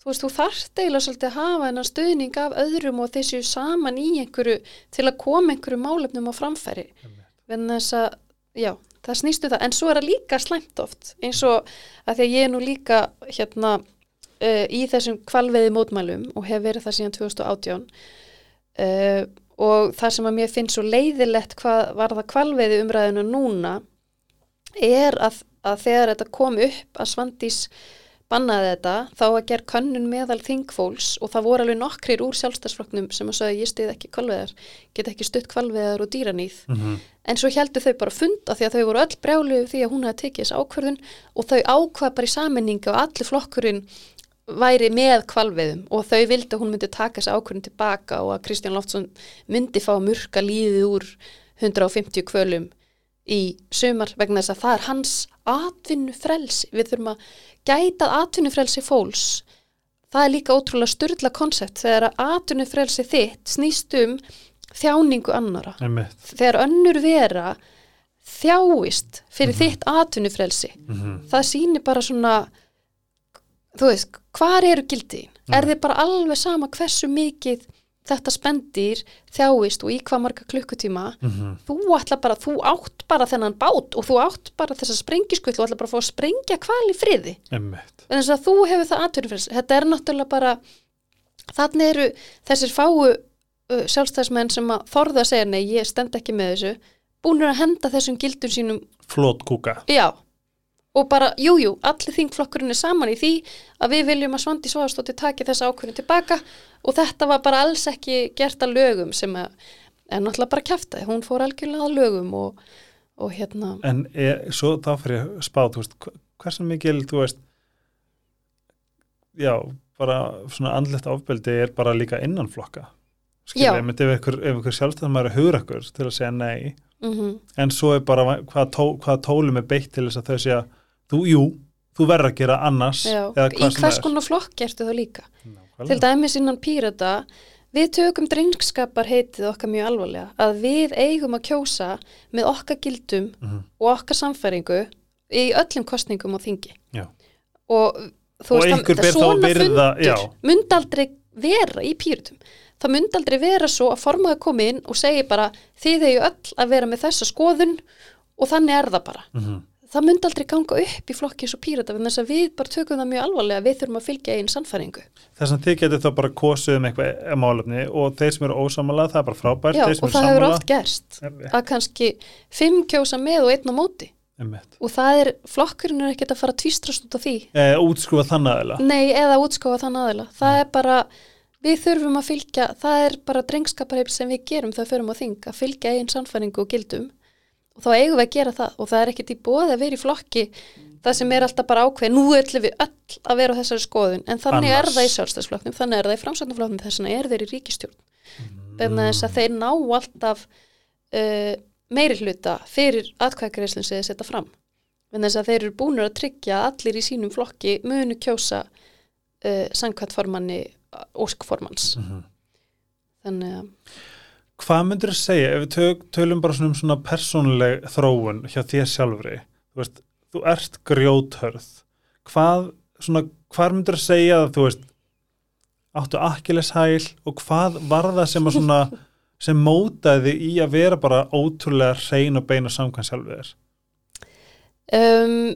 þú veist, þú þarft eiginlega svolítið að hafa hennar stuðning af öðrum og þessu saman í einhverju til að koma einhverju málefnum á framfæri. En að, já, það snýstu það. En svo er það líka slæmt oft eins og að því að ég er nú líka hérna uh, í þessum kvalveiði mótmælum og hef verið það síðan 2018 uh, og það sem að mér finnst svo leiðilegt hvað var það kvalveiði umræðinu núna er að, að þegar þetta kom upp að Svandís bannaði þetta, þá að gera könnun meðal þingfólks og það voru alveg nokkrir úr sjálfstæðsflokknum sem að sagði ég stið ekki kvalveðar, get ekki stutt kvalveðar og dýranýð, Mhm. en svo heldur þau bara funda því að þau voru öll brjálu því að hún hefði tekið þessu ákvörðun og þau ákvað bara í sammenningu og allir flokkurinn væri með kvalveðum og þau vildi að hún myndi taka þessu ákvörðun tilbaka og að Kristján Loftsson myndi fá murka líðið úr 150 kvölum í sumar vegna þess að það er hans atvinnufrelsi, við þurfum að gæta atvinnufrelsi fólks. Það er líka ótrúlega styrla konsept þegar að atvinnufrelsi þitt snýst um þjáningu annara Einmitt. þegar önnur vera þjáist fyrir þitt atvinnufrelsi. Mhm. það sýnir bara svona þú veist, hvar eru gildiðin? Er þið bara alveg sama hversu mikið þetta spendir þjáist og í hvað marga klukkutíma Mhm. þú ætla bara, þú átt bara þennan bát og þú átt bara þessa sprengiskull og ætla bara að fá að sprengja kval í friði en þess að þú hefur það atvinnufrelsi þetta er náttúrulega bara þannig eru þessir fáu uh, sjálfstæðismenn sem að þorða að segja nei, ég stend ekki með þessu búinur að henda þessum gildum sínum Flót kúka. já, og bara, jújú, jú, allir þingflokkurinn er saman í því að við viljum að Svandi Svaðarstóttir taki þessa ákvörðin tilbaka og þetta var bara alls ekki gert að lögum sem að, er náttúrulega bara kjaftaði, hún fór algjörlega að lögum og, og hérna, En er, svo þá fyrir ég að spá, þú veist, hversu mikil, þú veist, já, bara svona andlegt ofbeldi er bara líka innan flokka. Skilja, ef ykkur, ef ykkur sjálfstæðum er hugur ykkur til að segja nei, mhm. En svo er bara hvaða, tó, hvaða tólum er beitt til þess að þau segja, þú, jú, þú verður að gera annars, Já, í hvers er. konar flokk gertu það líka? Nákvæmlega. Til dæmis innan Pírata, við tökum drengskapar heitið okkar mjög alvarlega, að við eigum að kjósa með okkar gildum Mhm. og okkar samfæringu í öllum kostningum og þingi. Já. Og þú Og veist, þá svona að virða- fundur já. myndi aldrei vera í Píratum. Það myndi aldrei vera svo að formaður komi inn og segi bara, þið hefur öll að vera með þessa skoðun og þannig er það bara Mhm. Það myndi aldrei ganga upp í flokki eins og pírata vegna þess að við bara tökum það mjög alvarlega við þurfum að fylgja einn sannfæringu. Þess að þið getur þá bara kosið um eitthvað málefni og þeir sem eru ósamála, það er bara frábært, Já, og það hefur oft gerst að kannski fimm kjósa með og einn á móti. Einmitt. og það er, flokkurinn er ekkert að fara að tvístrast út af því. Eh, útskrufa þannig aðeila. nei, eða útskófa þann aðila. Það er bara, við þurfum að fylgja það er bara drengskaparheip sem við gerum þegar við förum á þing, að fylgja einn sannfæringu og gildum og þá eigum við að gera það. Og það er ekkert í bóði að vera í flokki það sem er alltaf bara ákveð, nú ætlum við öll að vera á þessari skoðun, en þannig Annars. er það í sjálfstæðsflokknum, þannig er það í framsæknumflokknum þess vegna er þeir í ríkistjórn þannig að þess að þeir ná alltaf uh, meiri hluta fyrir atkvæðgreislun sem þeir setja fram. Þannig þess að þeir eru búinur að tryggja að allir í sínum flokki munu kjósa uh, sangkvæðformanni óskformans Mhm. þannig að Hvað myndir þú segja ef við tölum bara svona um svona persónuleg þróun hjá þér sjálfri? Þú veist, þú ert grjóthörð. Hvað, svona, hvað myndir þú segja að þú veist, áttu akkileshæl og hvað var það sem að svona, sem mótaði í að vera bara ótrúlega hrein og beina samkvæm sjálfið þér? um,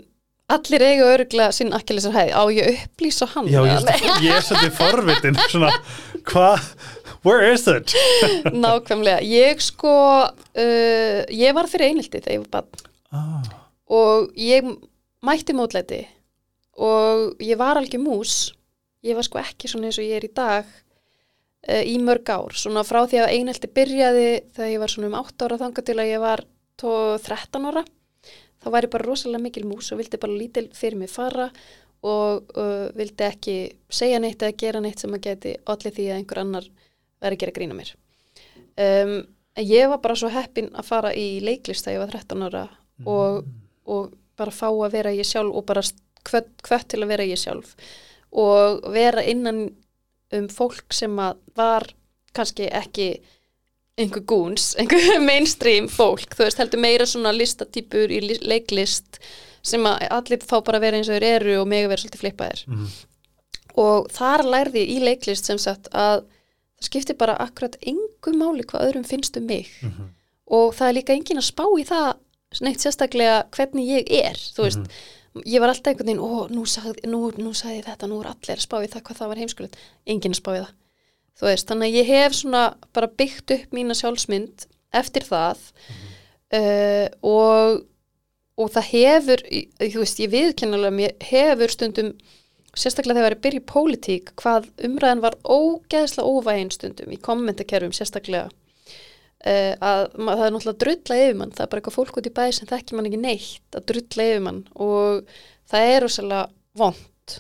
allir eiga örgla sinn akkilesar hæði, á ég upplýsa hann Já, ég, ég er svolítið forvitin, svona, hvað, where is it? nákvæmlega, ég sko uh, ég var fyrir einhelti þegar ég var bann Ah, og ég mætti mótlæti og ég var algjör mús. Ég var sko ekki svona eins og ég er í dag uh, í mörg ár. Svona frá því að einhelti byrjaði þegar ég var svona um 8 ára þangað til að ég var tó 13 ára þá var ég bara rosalega mikil mús og vildi bara lítil fyrir mig fara og uh, vildi ekki segja neitt eða gera neitt sem að geti allir því að einhver annar væri að gera grína mér. Um, en ég var bara svo heppin að fara í leiklist þegar ég var 13 ára og, og bara fá að vera ég sjálf og bara hvert, til að vera ég sjálf. Og vera innan um fólk sem að var kannski ekki einhver gúns, einhver mainstream fólk, þú veist, heldur meira svona listatýpur í li- leiklist sem að allir fá bara að vera eins og þeir eru og mega vera svolítið flippaðir. Mhm. og þar lærði ég í leiklist sem sagt að það skiptir bara akkurat engu máli hvað öðrum finnst um mig. Mhm. og það er líka engin að spá í það neitt sérstaklega hvernig ég er þú veist, ég var alltaf einhvern veginn ó, nú sagði, nú, nú sagði þetta, nú er allir að spá í það hvað það var heimskulegt, engin að spá í það. Þú veist, þannig að ég hef svona bara byggt upp mína sjálfsmynd eftir það uh, og og það hefur, þú veist, ég viðkennulega mér hefur stundum sérstaklega þegar ég byrja í pólitík hvað umræðan var ógeðslega óvægin stundum í kommentakerfum sérstaklega. Uh, að það er náttúrulega drulla yfir mann, það er bara eitthvað fólk út í bæði sem þekki mann ekki neitt að drulla yfir mann og það er rosalega vond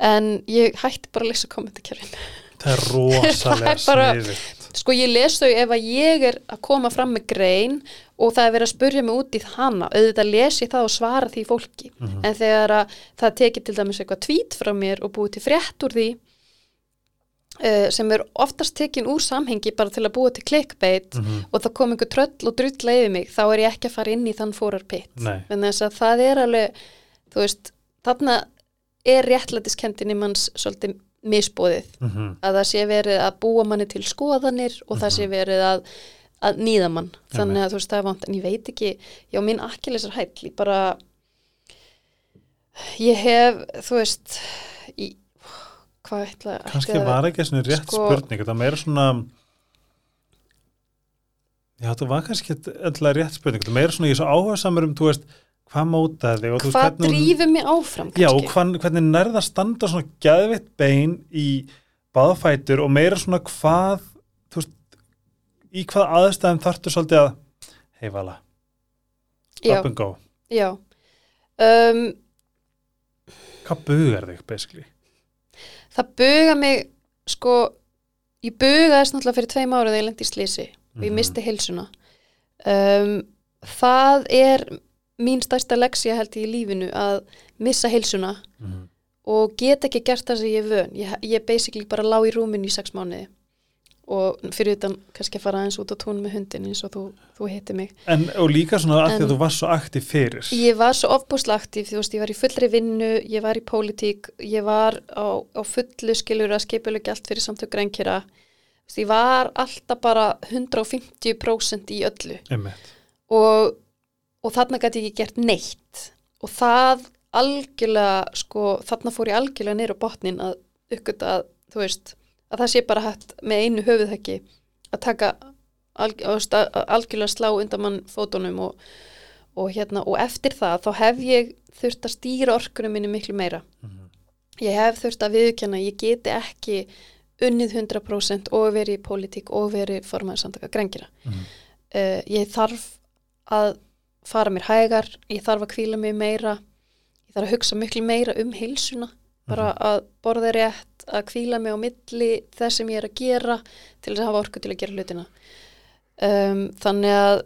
en ég hætti bara að lesa kommentakerfin. Það er rosalega Það er sniðugt. Sko ég les þau ef að ég er að koma fram með grein og það er verið að spurja mig út í hana auðvitað les ég það og svara því fólki en þegar að það tekið til dæmis eitthvað tvít frá mér og búið til frétt úr því uh, sem er oftast tekin úr samhengi bara til að búa til clickbait Mhm. og það kom einhver tröll og drulla yfir mig þá er ég ekki að fara inn í þann fórar pitt Nei. en þess að það er alveg þú veist, þarna er réttlætiskendin í manns svolítið misbóðið Mhm. að það sé verið að búa manni til skoðanir og það sé verið að, að nýða mann. Þannig að þú veist það er vant en ég veit ekki, já mín akkilesar hæll ég bara ég hef, þú veist í, hvað ætla ætti Kannski að- var ekki svona rétt Sko- spurning, var meira svona Já, þetta var kannski alltaf rétt spurning, var meira svona ég er svo áhuga samar um, þú veist, hvað mótaði þig og þú veist, hvað hvernig drífur mig áfram Já, og kannski hvan, hvernig nærða standa svona gæðvitt bein í baðfætur og meira svona hvað, þú veist, í hvað aðstæðum þarftu svolítið að heivala, up and go. já um, Hvað bugar þig, basically? það buga mig sko, ég bugaðist náttúrulega fyrir tveim árið þegar ég lendi í slísi og ég Mhm. misti heilsuna um, það er mín stærsta leksja held ég í lífinu að missa heilsuna Mm. og get ekki gert það sem ég er vön ég, ég basically bara lá í rúminu í sex mánuði og fyrir utan kannski að fara aðeins út á tún með hundin eins og þú, þú hitti mig En, og líka svona að því að þú varst svo aktiv fyrir. Ég var svo ofbúslega aktíf, þú veist, ég var í fullri vinnu, ég var í pólitík, ég var á, á fullu skilur að skipulegja allt fyrir samtök grænkjara. Ég var alltaf bara 150% í öllu Einmitt. og, og þarna gæti ég ekki gert neitt og það algjörlega, sko, þarna fór ég algjörlega neyra á botnin að uppgöta að, þú veist, að það sé bara hægt með einu höfuðhöggi að taka alg, veist, að- að algjörlega slá undan mann fótunum og, og hérna, og eftir það þá hef ég þurft að stýra orkunum minni miklu meira. Mhm. Ég hef þurft að viðkjanna, ég geti ekki unnið 100% og verið í pólitík og verið formaður samtaka grengjara. Mhm. Uh, ég þarf að fara mér hægar, ég þarf að kvíla mig meira, ég þarf að hugsa miklu meira um heilsuna, bara að borða rétt, að kvíla mig á milli þess sem ég er að gera til þess að hafa orku til að gera hlutina. Um, þannig að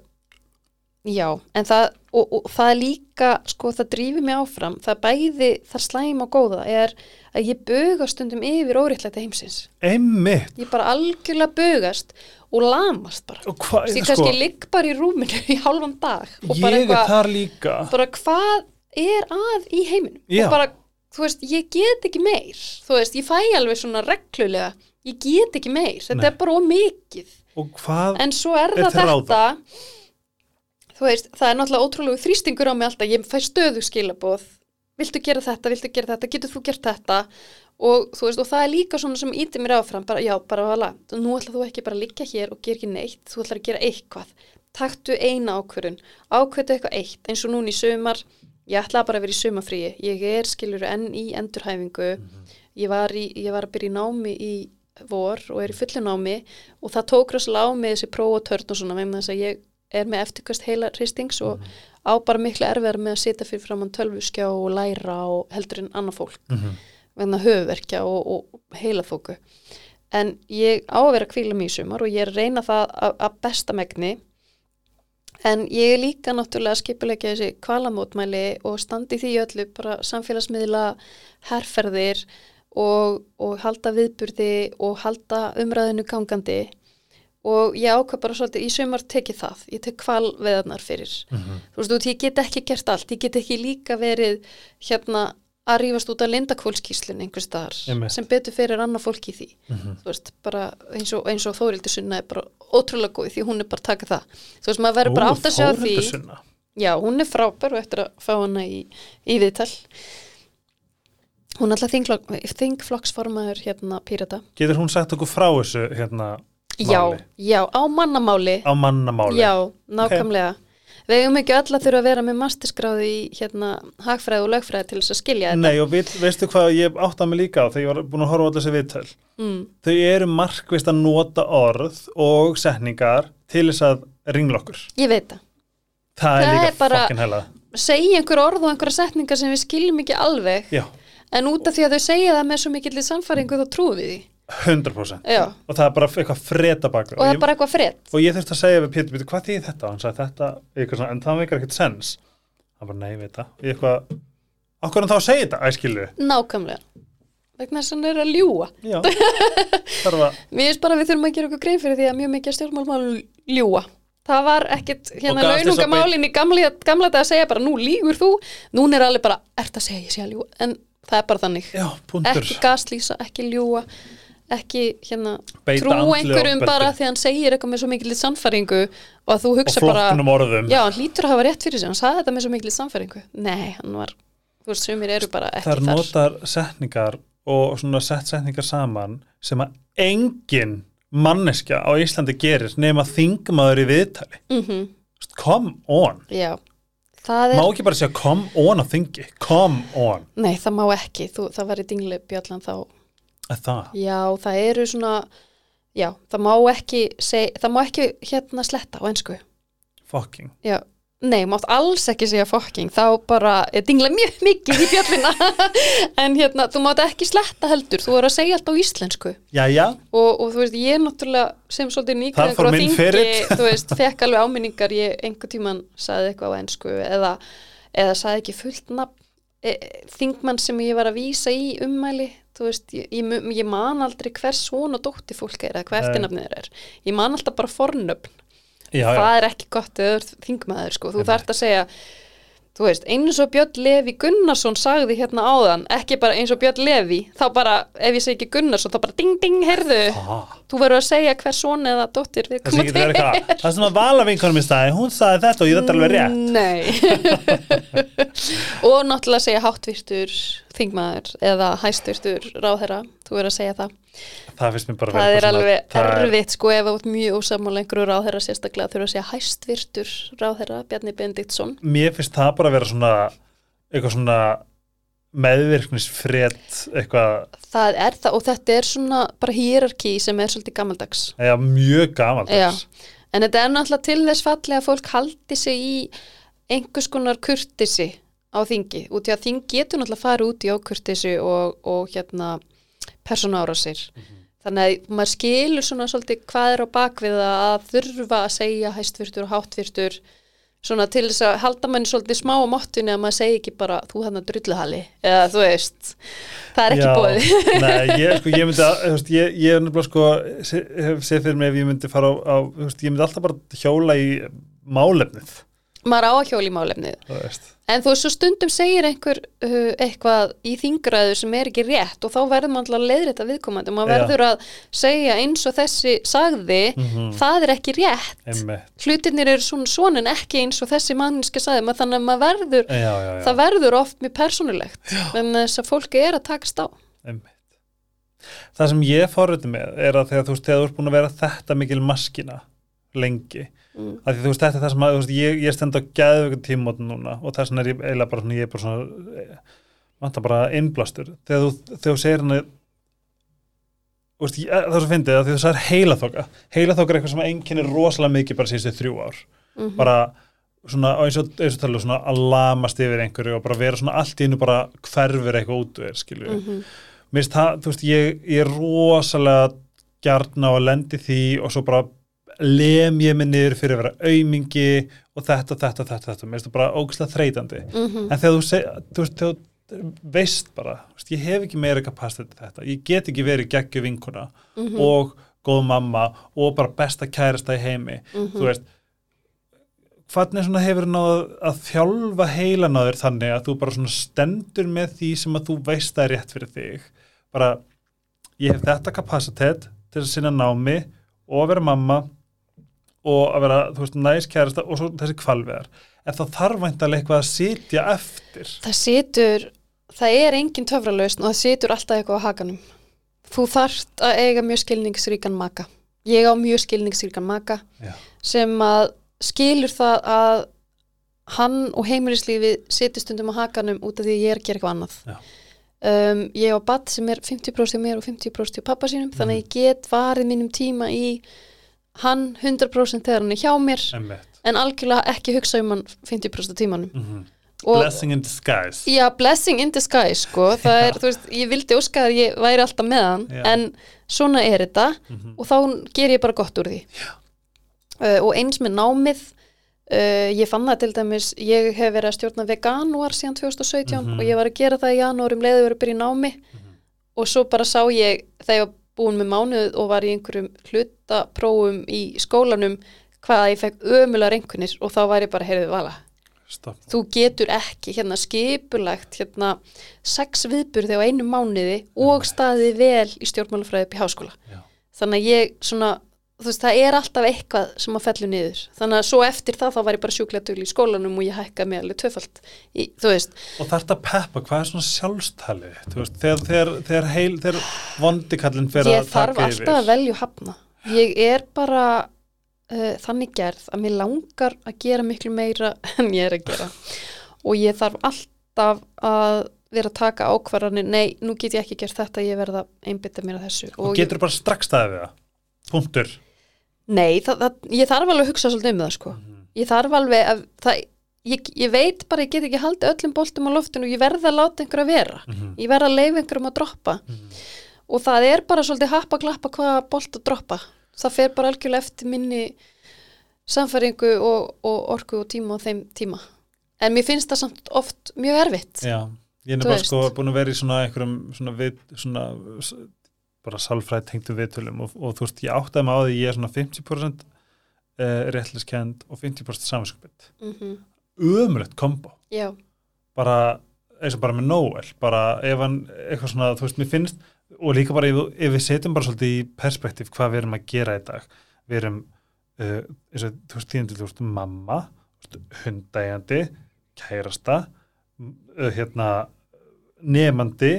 já, en það og, og það er líka, sko, það drífur mig áfram, það bæði, það slæm og góða er að ég buga stundum yfir óréttlæti heimsins. Einmitt. Ég bara algjörlega bugast og lamast bara. Og hvað, Því sko, kannski ligg bara í rúminu í hálfan dag ég er eitthvað, þar líka. bara hvað er að í heiminum Já. og bara, þú veist, ég get ekki meir þú veist, ég fæ alveg svona reglulega ég get ekki meir, þetta Nei. er bara ómikið, Og hvað, en svo er, Er það ráða? þetta þú veist, það er náttúrulega ótrúlegu þrýstingur á mig alltaf, ég fæ stöðu skilaboð. Viltu gera þetta, viltu gera þetta, getur þú gert þetta? Og þú veist, og það er líka svona sem íti mér áfram, bara já, bara vala nú ætla þú ekki bara að liggja hér og gera ekki neitt. Þú ætlar að gera eitthvað, taktu eina ákvörun, ákvörðu eitthvað eitt eins og núna í sumar, ég ætlaði bara að vera í sumafríi, ég er skilur enn í endurhæfingu, ég var, í, ég var að byrja í námi í vor og er í fullu námi. Og það tók rosalega á mig þessi próf og törn og svona vegna þess að ég er með eftirkvæst heila hristings og á bara miklu erfiðar með að sitja fyrir framann tölvuskjá og læra og heldur en annað fólk. Mhm. vegna höfuverkja og, og heilaþóku en ég á að vera kvíla í sumar og ég reyna það að, besta megni. En ég er líka náttúrulega skipulegja þessi kvalamótmæli og standi því öllu bara samfélagsmiðla herferðir og, og halda viðburði og halda umræðinu gangandi og ég ákvað bara svolítið, í sumar tekið það ég tek kvalveðarnar fyrir Mhm. þú veist, út, ég get ekki gert allt ég get ekki líka verið hérna að rífast út af lindakvólskíslun einhvers staðar, Einmitt. sem betur fyrir annað fólk í því, Mhm. þú veist, bara eins og, eins og Þórildur Sunna er bara ótrúlega góð því hún er bara að taka það, þú veist, maður verður bara átt að sjá því. Já, hún er frábær og eftir að fá hana í, í viðtal. Hún er alltaf þingflokk, þingflokksformaður hérna Pírata. Getur hún sagt okkur frá þessu hérna Já, já, á mannamáli. Á mannamáli? Já, nákvæmlega. Við eigum ekki öll að þurfa að vera með masterskráði í hérna hagfræði og lögfræði til þess að skilja þetta. Nei og við, veistu hvað ég átt að mig líka á þegar ég var búin að horfa allir þessi viðtöl Mm, þau eru markvist að nota orð og setningar til þess að ringla okkur ég veit það. það, er Það líka fokkin hella Segja einhver orð og einhverja setningar sem við skiljum ekki alveg, já, en út af því að þau segja það með svo mikill samfæringu þá trúum við því. 100% Já, og það er bara eitthvað freda baka og það er bara eitthvað frett. og ég þurfti að segja við Pétur, Pétur, hvað þýð þetta? Og hann sagði þetta, svona, en það veikar ekkert sens hann bara, nei, veit það eitthvað, okkur hann þá segja þetta, æskilu Nákvæmlega. Vegna þess að hann er að ljúa. já, þarf að Mér finnst bara að við þurfum að gera okkur grein fyrir því að mjög mikið af stjórnmálmál ljúa. Það var ekkit hérna Og launungamálin í gamla, gamla dag að segja bara nú lígur þú, núna er alveg bara, ert að segja ég sé að ljúa, en það er bara þannig. já, punktur, Ekki gaslýsa, ekki ljúa, ekki hérna Beita trú einhverjum bara því að hann segir eitthvað með svo mikil samfæringu og að þú hugsa bara, já, hann lítur að hafa rétt fyrir sig, hann sagði þetta með svo mikil samfæringu. Nei, hann var, þú veist, sumir eru bara ekki þar þar. notar setningar og svona sett setningar saman sem að engin manneskja á Íslandi gerir nema þingmaður í viðtali. Mm come on, Já, er má ekki bara segja come on á þingi, come on. Nei, það má ekki, þú, það væri dingli bjallan þá, það, já, það eru svona, já, það má ekki, seg, það má ekki hérna sletta á ensku, fucking. Já, nei, mátt alls ekki segja fokking, þá bara dingla mjög mikið í bjallina, en hérna, þú mátt ekki sletta heldur, þú er að segja allt á íslensku. Jæja, og, og þú veist, ég er náttúrulega sem svolítið á minn þingi, þú veist, fekk alveg áminningar, ég einhver tíman saði eitthvað á ensku eða, eða saði ekki fullt nafn e, þingmann sem ég var að vísa í ummæli, þú veist, ég, ég, ég man aldrei hvers svona dótti fólk er eða hvað eftirnafnið er, ég man alltaf bara fornöfn, já, já, það er ekki gott ert þingmaður, sko, þú þarft að segja þú veist, eins og Björn Levi Gunnarsson sagði hérna áðan, ekki bara eins og Björn Levi, þá bara, ef ég segi ekki Gunnarsson, þá bara ding ding, heyrðu. Ah, þú verður að segja hver son eða dóttir við það verið eitthvað það. sem að vala vinkonum í staði, hún sagði þetta og ég þetta alveg rétt. Nei. Og náttúrulega segja háttvirtur þingmaður eða hæstvirtur ráðherra, þú verður að segja það. Það finnst mér bara Það vera er alveg það er- erfitt sko ef ert mjög ósamála einhverju ráðherra sérstaklega þurfa að segja hæstvirtur ráðherra Bjarni Benediktsson. Mér finnst það bara að vera svona eitthvað svona meðvirknisfrétt eitthvað, Það er það og þetta er svona bara hierarki sem er svolítið gammaldags eða mjög gamalt Já, en þetta er náttúrulega til þess falli að fólk haldi sig í einhvers konar kurtisi á þingi, út í að þing getur náttúrulega að fara út í ákurtisi og, og hérna persónára sér. Þannig að maður skilur svona svolítið hvað er á bakvið að þurfa að segja hæstvirtur og háttvirtur svona til þess að halda manni svolítið smá á mottunni að maður segi ekki bara þú hann að drulluhali eða þú veist, það er ekki Já, bóðið. Nei, ég, sko, ég myndi að, veist, ég, ég er nefnilega sko, hef séð fyrir mig ef ég myndi fara á, á veist, ég myndi alltaf bara hjóla í málefnið, Maður á að hjóla í málefnið. En þú veist, svo stundum segir einhver uh, eitthvað í þingræðu sem er ekki rétt og þá verður maður alltaf leiðrétta viðkomandi og maður verður að segja eins og þessi sagði, Mhm. það er ekki rétt. Einmitt. Hlutirnir eru svona svona en ekki eins og þessi manninska sagði, maður, þannig að maður verður, Já, já, já. það verður oft mjög persónulegt, en þess að fólki er að takast á. Einmitt. Það sem ég fóröndi með er að þegar þú veist, þegar þú ert búin að vera þetta mikil maskina lengi, Mm. að því þú veist, þetta er það sem að, veist, ég, ég stend á gæðvöku tímótin núna og þess vegna er ég eiginlega bara svona, ég er bara svona, eh, vantar bara innblastur, þegar þú, þegar þú segir henni, ég, það er svo fyndið að því þú sagðir heilaþoka, heilaþoka er eitthvað sem einkennir rosalega mikið bara síðustu þrjú ár, Mm bara svona, eins og, eins og tala, svona að lamast yfir einhverju og bara vera svona allt í innu bara hverfur eitthvað út úr, skilju -hmm. mér finnst það, þú veist, ég, ég er rosalega gjarn á að lendi því og svo bara lem ég mig niður fyrir að vera aumingi og þetta, þetta, þetta, þetta, mér finnst það bara ógæslega þreytandi, Mhm. en þegar þú, seg, þú veist, þú veist bara, veist, ég hef ekki meira kapasitet til þetta, ég get ekki verið geggju vinkuna Mhm. og góð mamma og bara besta kærasta í heimi Mhm. þú veist hvernig svona hefur náð að þjálfa heilan á þér þannig að þú bara svona stendur með því sem að þú veist það er rétt fyrir þig bara ég hef þetta kapacitet til að sinna námi og vera mamma og að vera, þú veist, næs kærasta og svo þessi kvalveðar en þá þarf væntalega eitthvað að sitja eftir. Það situr, það er engin töfralausn og það situr alltaf eitthvað á hakanum. Þú þarft að eiga mjög skilningsríkan maka. Ég á mjög skilningsríkan maka Já. sem að skilur það að hann og heimilislífi situr stundum á hakanum út af því ég er að gera eitthvað annað. Um, ég á badd sem er 50% hjá mér og 50% hjá pappa sínum þannig að ég get varið mínum tíma í hann 100% þegar hann er hjá mér Einmitt. en algjörlega ekki hugsa um hann 50% af tímanum Mm og blessing in disguise Já, blessing in disguise, sko. Það er, þú veist, ég vildi óska að ég væri alltaf með hann, Já. en svona er þetta Mhm. og þá ger ég bara gott úr því. Uh, og eins með námið, uh, ég fann það til dæmis, ég hef verið að stjórna veganúar síðan 2017 Mhm. og ég var að gera það í janúar um leiðu verið að byrja í námi og svo bara sá ég, þegar búin með mánuð og var í einhverjum hlutaprófum í skólanum, hvað ég fekk ömulega reynkunir og þá var ég bara, heyrðu, vala, Stopp. þú getur ekki hérna skipulagt hérna sex viðburði á einu mánuði og staðið vel í stjórnmálafræði upp í háskóla. Já. Þannig að ég svona, þú veist, það er alltaf eitthvað sem að fellu niður. Þannig að svo eftir það þá var ég bara sjúklega tugli í skólanum og ég hækkaði mig alveg tvöfalt. Í, þú veist, og þarf þetta peppa, hvað er svona sjálfstalið Þú veist, þegar, þegar, þegar, heil, þegar vondikallin fyrir ég að þarf taka alltaf að velja og hafna. Ég er bara uh, þannig gerð að mér langar að gera miklu meira en ég er að gera. og ég þarf alltaf að vera að taka ákvarðanir, nei, nú get ég ekki gert þetta, ég verða að einbytta mér að þessu. og getur bara strax það punktur ég, nei, það, það, ég þarf alveg að hugsa svolítið um það, sko. Ég þarf alveg að, það, ég, ég veit bara, ég get ekki haldið öllum boltum á loftinu og ég verða að láta einhver að vera. Mhm. Ég verða að leifa einhverjum að droppa. Og það er bara svolítið happa klappa hvaða bolt að droppa. Það fer bara algjörlega eftir minni samfæringu og, og orku og tíma og þeim tíma. En mér finnst það samt oft mjög erfitt. Já, ég er bara sko búin að vera í svona einhverjum svona, við, svona bara sálfræði tengdu viðtölum og, og þú veist, ég áttaði mig á því ég er svona 50% uh, réttliskend og 50% samanskupið Mm umrætt kombo. Já, bara eins og bara með Noel bara ef hann eitthvað svona þú veist, mér finnst og líka bara ef, ef við setjum bara svolítið í perspektíf hvað við erum að gera í dag. Við erum uh, eins og þú veist, tíðandi, þú veist, mamma hundægjandi, kærasta uh, hérna nefandi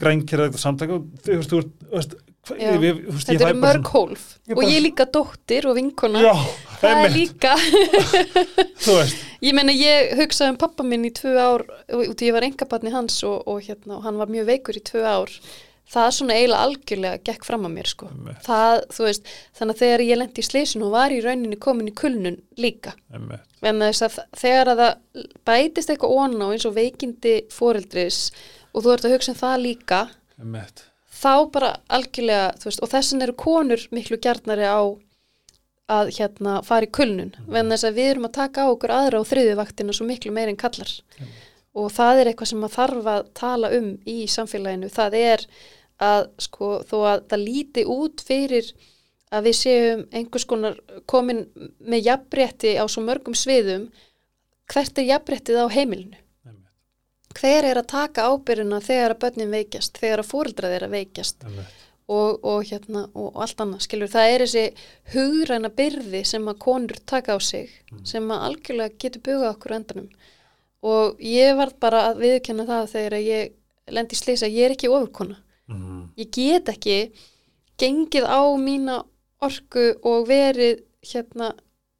grænkjæraðið samtaka þú veist, þú veist, veist, ég þetta eru bara mörg hólf. Ég Og bara- ég líka dóttir og vinkona. Já, það er líka. Ég meina, ég hugsaði um pappa minn í tvö ár og út í ég var engabarni hans og, og, hérna, og hann var mjög veikur í tvö ár. Það svona eiginlega algjörlega gekk fram að mér, sko. Það, veist, þannig að þegar ég lendi í slísun og var í rauninni komin í kulnun líka. En þess að þegar að það bætist eitthvað ón á eins og veikindi foreldris og þú ert að hugsa um það líka, einmitt. þá bara algjörlega, veist, og þessin eru konur miklu gjarnari á að hérna fara í kulnun, mm. en þess að við erum að taka á okkur aðra og þriðju vaktina svo miklu meir en kallar og það er eitthvað sem að þarf að tala um í samfélaginu, það er að sko þó að það líti út fyrir að við séum einhvers konar komin með jafnrétti á svo mörgum sviðum hvert er jafnréttið á heimilinu? Einmitt, hver er að taka ábyrjuna þegar að börnin veikjast, þegar að fóreldrað er að veikjast og, og, hérna, og, allt annað, skilur, það er þessi hugræna byrði sem að konur taka á sig, sem að algjörlega getur bugað okkur endanum. Og ég var bara að viðkenna það þegar að ég lendi í slýsa, ég er ekki ofurkona, Mhm. ég get ekki gengið á mína orku og verið hérna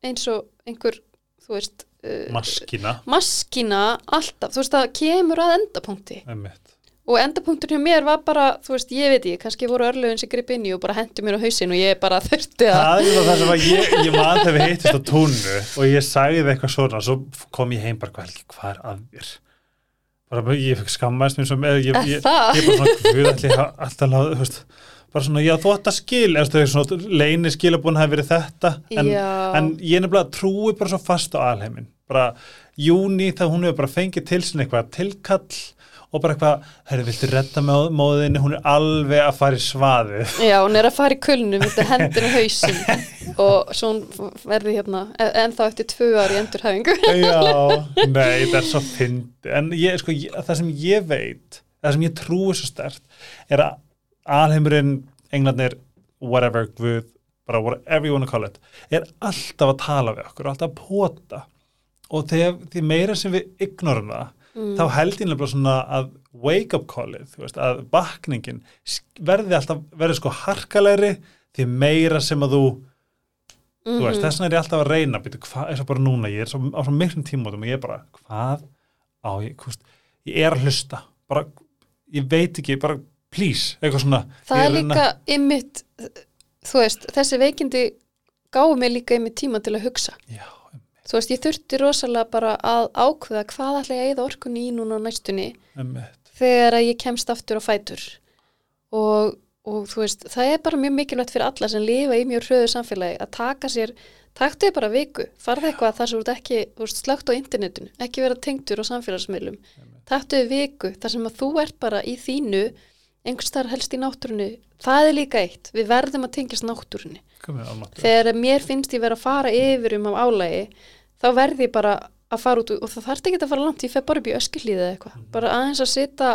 eins og einhver, þú veist uh, maskina maskina alltaf, þú veist það kemur að endapunkti. Einmitt. Og endapunktur hjá mér var bara, þú veist, ég veit ég, kannski voru örlögin sem grip inn í og bara hendi mér á hausin og ég bara þurfti að Það er það sem að ég, ég man þegar við hittist á túnu og ég sagði eitthvað svona svo kom ég heim bara hvað er að þér bara ég skammaðist mér sem ég, ég, ég, það? ég bara svona að- alltaf láta, þú veist bara svona, já þú ætti að skil eða svona, leini skilabúin hafi verið þetta? En, en ég nefnilega trúi bara svo fast á alheimin bara júni þegar hún hefur bara fengið til sinni eitthvað tilkall og bara eitthvað, herri, viltu redda með móðinni? Hún er alveg að fara í svaðið. Já, hún er að fara í kulnum eftir hendinu hausin og svo hún verði hérna e- ennþá eftir tvö ári endurhæfingu. Já, nei, það er svo fyndi en ég, sko, ég, það sem ég veit það sem ég trúi svo stert er að alheimurinn englarnir, whatever, guð bara whatever you wanna call it er alltaf að tala við okkur, alltaf að pota. Og þegar því meira sem við ignorum það mm. þá held ég nefnilega svona að wake up callið, þú veist, að bakningin verði alltaf, verði sko harkalegri því meira sem að þú mm -hmm. þú veist, Mhm. þess vegna er ég alltaf að reyna býtu, hvað er svo bara núna, ég er svo, á svo miklum tímótum og ég er bara, hvað á ég, hvað veist, ég er að hlusta bara, ég veit ekki, bara please, eitthvað svona Það er að reyna- líka ymmit, þú veist, þessi veikindi gáði mig líka ymmit tíma til að hugsa. já, Þú veist, ég þurfti rosalega bara að ákveða hvað ætla ég að eða orkunni í núna á næstunni emmitt þegar að ég kemst aftur á fætur. Og, og þú veist, það er bara mjög mikilvægt fyrir alla sem lifa í mjög hröðu samfélagi að taka sér, taktu þið bara viku, farðu eitthvað þar sem þú ert ekki, þú veist, slögt á internetinu, ekki vera tengtur á samfélagsmiðlum. Taktu þið viku þar sem að þú ert bara í þínu, einhvers þar helst í náttúrunni, það er líka eitt, við verðum að tengjast náttúrunni. Þegar mér finnst ég vera að fara yfir um á álægi, þá verð ég bara að fara út og það þarf ekki að fara langt, ég fer bara upp í öskilíði eða eitthvað, bara aðeins að sita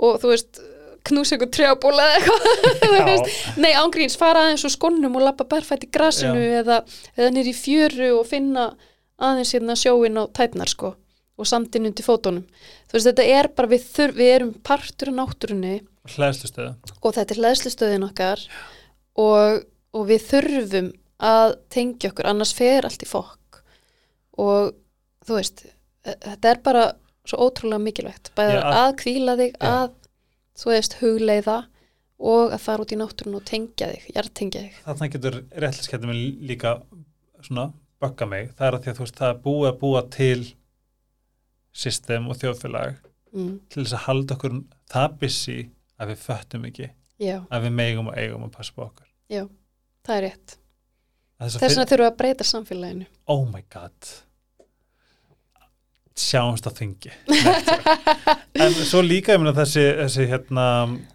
og þú veist, knúsa ykkur trjábóla eða eitthvað, nei ángríns, fara aðeins úr skonnum og lappa berfætt í grasinu eða, eða nýr í fjöru og finna aðeins hérna sjóin á tætnar sko og sandin undir fótunum. Þú veist, þetta er bara, við, þurf, við erum partur af náttúrunni. Og þetta er hlæðslustöðin okkar. Og, og við þurfum að tengja okkur, annars fer allt í fokk og þú veist, e- þetta er bara svo ótrúlega mikilvægt, bæða Já, að- að kvíla þig, Já. að þú veist, hugleiða og að fara út í náttúrun og tengja þig, hjartengja þig. þarna getur réttliskettum líka svona bögga mig, það er að því að þú veist það er búið að búa til system og þjóðfélag Mm. til þess að halda okkur það busy að við föttum ekki Já, að við megum og eigum að passa på okkur já, það er rétt. Þess vegna þurfum við að breyta samfélaginu. oh my god sjáumst á þingi. En svo líka ég meina þessi, þessi hérna,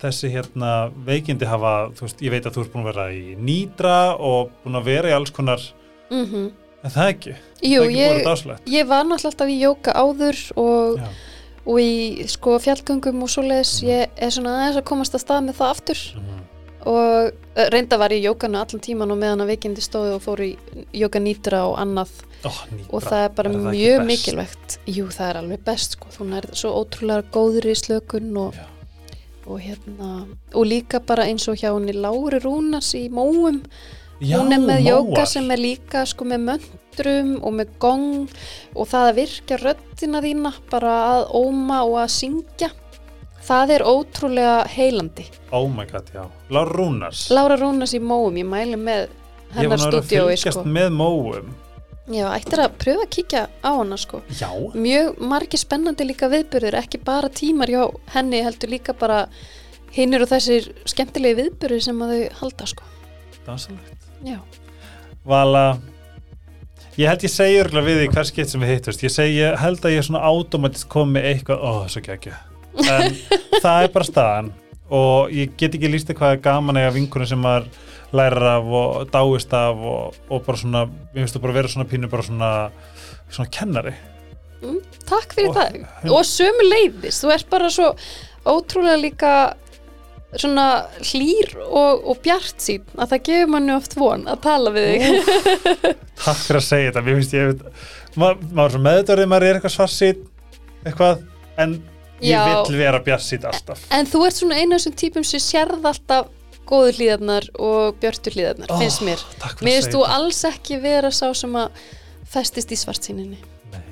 þessi hérna veikindi hafa, þú veist, ég veit að þú ert búin að vera í nýdra og búin að vera í alls konar, Mm en það ekki? Jú, það ekki ég, búin dáslegt ég var náttúrulega alltaf í jóka áður og og í sko fjallgöngum og svoleiðis. Mhm. ég er svona aðeins að komast að stað með það aftur. Mhm. Og eh, reynda var ég í jókanu allan tíman og meðan að veikindi stóði og fór í jóka nýtra og annað. Oh, og það er bara Er það mjög mikilvægt. Jú það er alveg best sko. Þú nærið svo ótrúlega góðri slökun og, og hérna og líka bara eins og hjá henni Lári Rúnas í Móum. Já, hún er með jóka sem er líka sko með möndrum og með gong og það að virkja röddina þína bara að óma og að syngja það er ótrúlega heilandi. Oh my god, já, Lára Rúnars. Lára Rúnas í Móum, ég mæli með ég hennar var náður að stúdíói fylgjast sko. með móum. Já, ættir að pröfa að kíkja á hana sko. Já, mjög margi spennandi líka viðburður ekki bara tímar hjá henni heldur líka bara hinnur og þessir skemmtilegi viðburður sem að þau halda sko. Dansalegt. Já, Vala ég held ég segi örgulega við því hvers skipt sem við hittust. Ég segi, ég held að ég svona automatist komi eitthvað, ó, svo geggja en það er bara staðan. Og ég get ekki líst eitthvað gaman eða vinkunum sem maður lærir af og dáist af og, og bara svona, ég finnst þú bara vera svona pínu bara svona, svona kennari. Takk fyrir Og- það. Og sömu leiðis, þú ert bara svo ótrúlega líka svona hlýr og, og bjart sín að það gefur manni oft von að tala við þig. Takk fyrir að segja þetta, mér finnst ég maður, maður er svo meðdörðið, maður er eitthvað svarsýtt eitthvað, en ég Já. vill vera bjarsýtt alltaf. En þú ert svona einu af þessum típum sem sérð alltaf góðu hlýðarnar og björtu hlýðarnar, Ó, finnst mér. mér finnst þú alls ekki vera sá sem að festist í svartsýninni. Nei.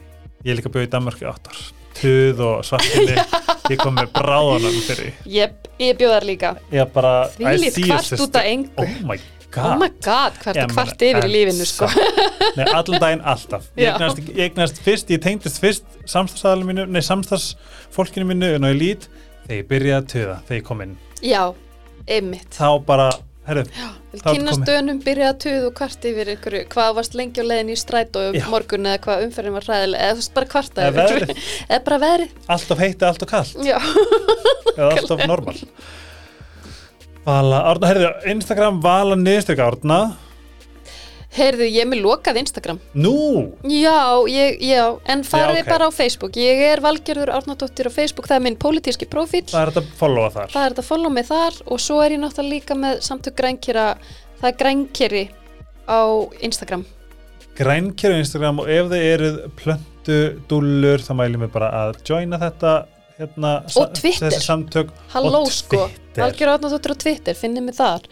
Ég er líka bjóð í Danmarku áttar. Tuð og svartinni Ég kom með bráðanum fyrir Jep, ég bjóðar líka. Ég bara you, kvart út af engu. Oh my Oh god my god, hvert og meina, kvart yfir í lífinu sko. Nei, allan daginn alltaf. Ég eignast, ég eignast fyrst, ég tengdist fyrst samstagsæðalum mínu, nei samstagsfólkinu mínu en á ég lít þegar ég byrjaði að tuða, þegar ég kom inn. Já, einmitt. Þá bara herru, Vil Það er kynast komið. dönum, byrja að tuð og kvart yfir ykkur, hvað varst lengi á leiðin í strætó um Já. morgun eða hvað umferðin var hræðilega, eða þú veist bara kvarta Eða eða bara veðrið, alltaf heitt eða alltaf kallt já. eða alltaf normal Vala, Árna, herðu, Instagram Vala niðurstyrka Árna Heyrðu, ég er með lokað Instagram. Nú, Já, ég, já, en farið Já, ok. bara á Facebook. Ég er Valgerður Árnadóttir á Facebook, það er minn pólitíski prófíl. það er þetta að followa þar Það er þetta að follow mig þar og svo er ég náttúrulega líka með samtök grænkera, það er grænkeri á Instagram. Grænkerju Instagram og ef þið eruð plöntu dúllur þá mælum við bara að joina þetta hérna, sa- Twitter. samtök Halló Og sko, Twitter. Valgerður Árnadóttir á Twitter, finnið mig þar.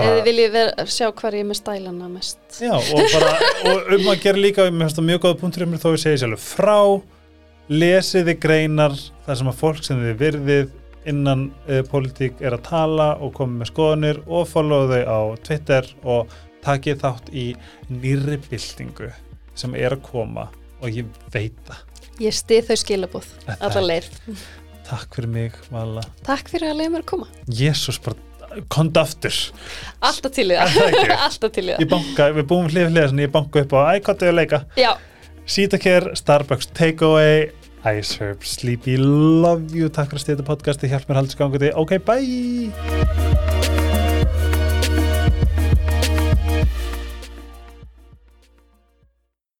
Eða viljið sjá hvað ég er með stælana mest. já, og, bara, og um að gera líka mjög góða punktur um mér þó ég segi sjálfur frá lesiði greinar þar sem að fólk sem þið virðið innan uh, pólitík er að tala og komið með skoðanir og follow þau á Twitter og takið þátt í nýrri byltingu sem er að koma og ég veit það Ég stið þau skilabóð, Það alla er- leir. Takk fyrir mig, Vala. Takk fyrir að leiða mér að koma. Jésús, bara konta aftur. Alltaf til í það? Alltaf til í Ég það. banka, við búum hlið við hlið þannig ég banka upp á ækottu að leika. Já, Sítacare, Starbucks Takeaway Ice Herb, Sleepy, Love You. Takk fyrir að stýta podcasti, hjálp mér haldið skanguði Ok, bye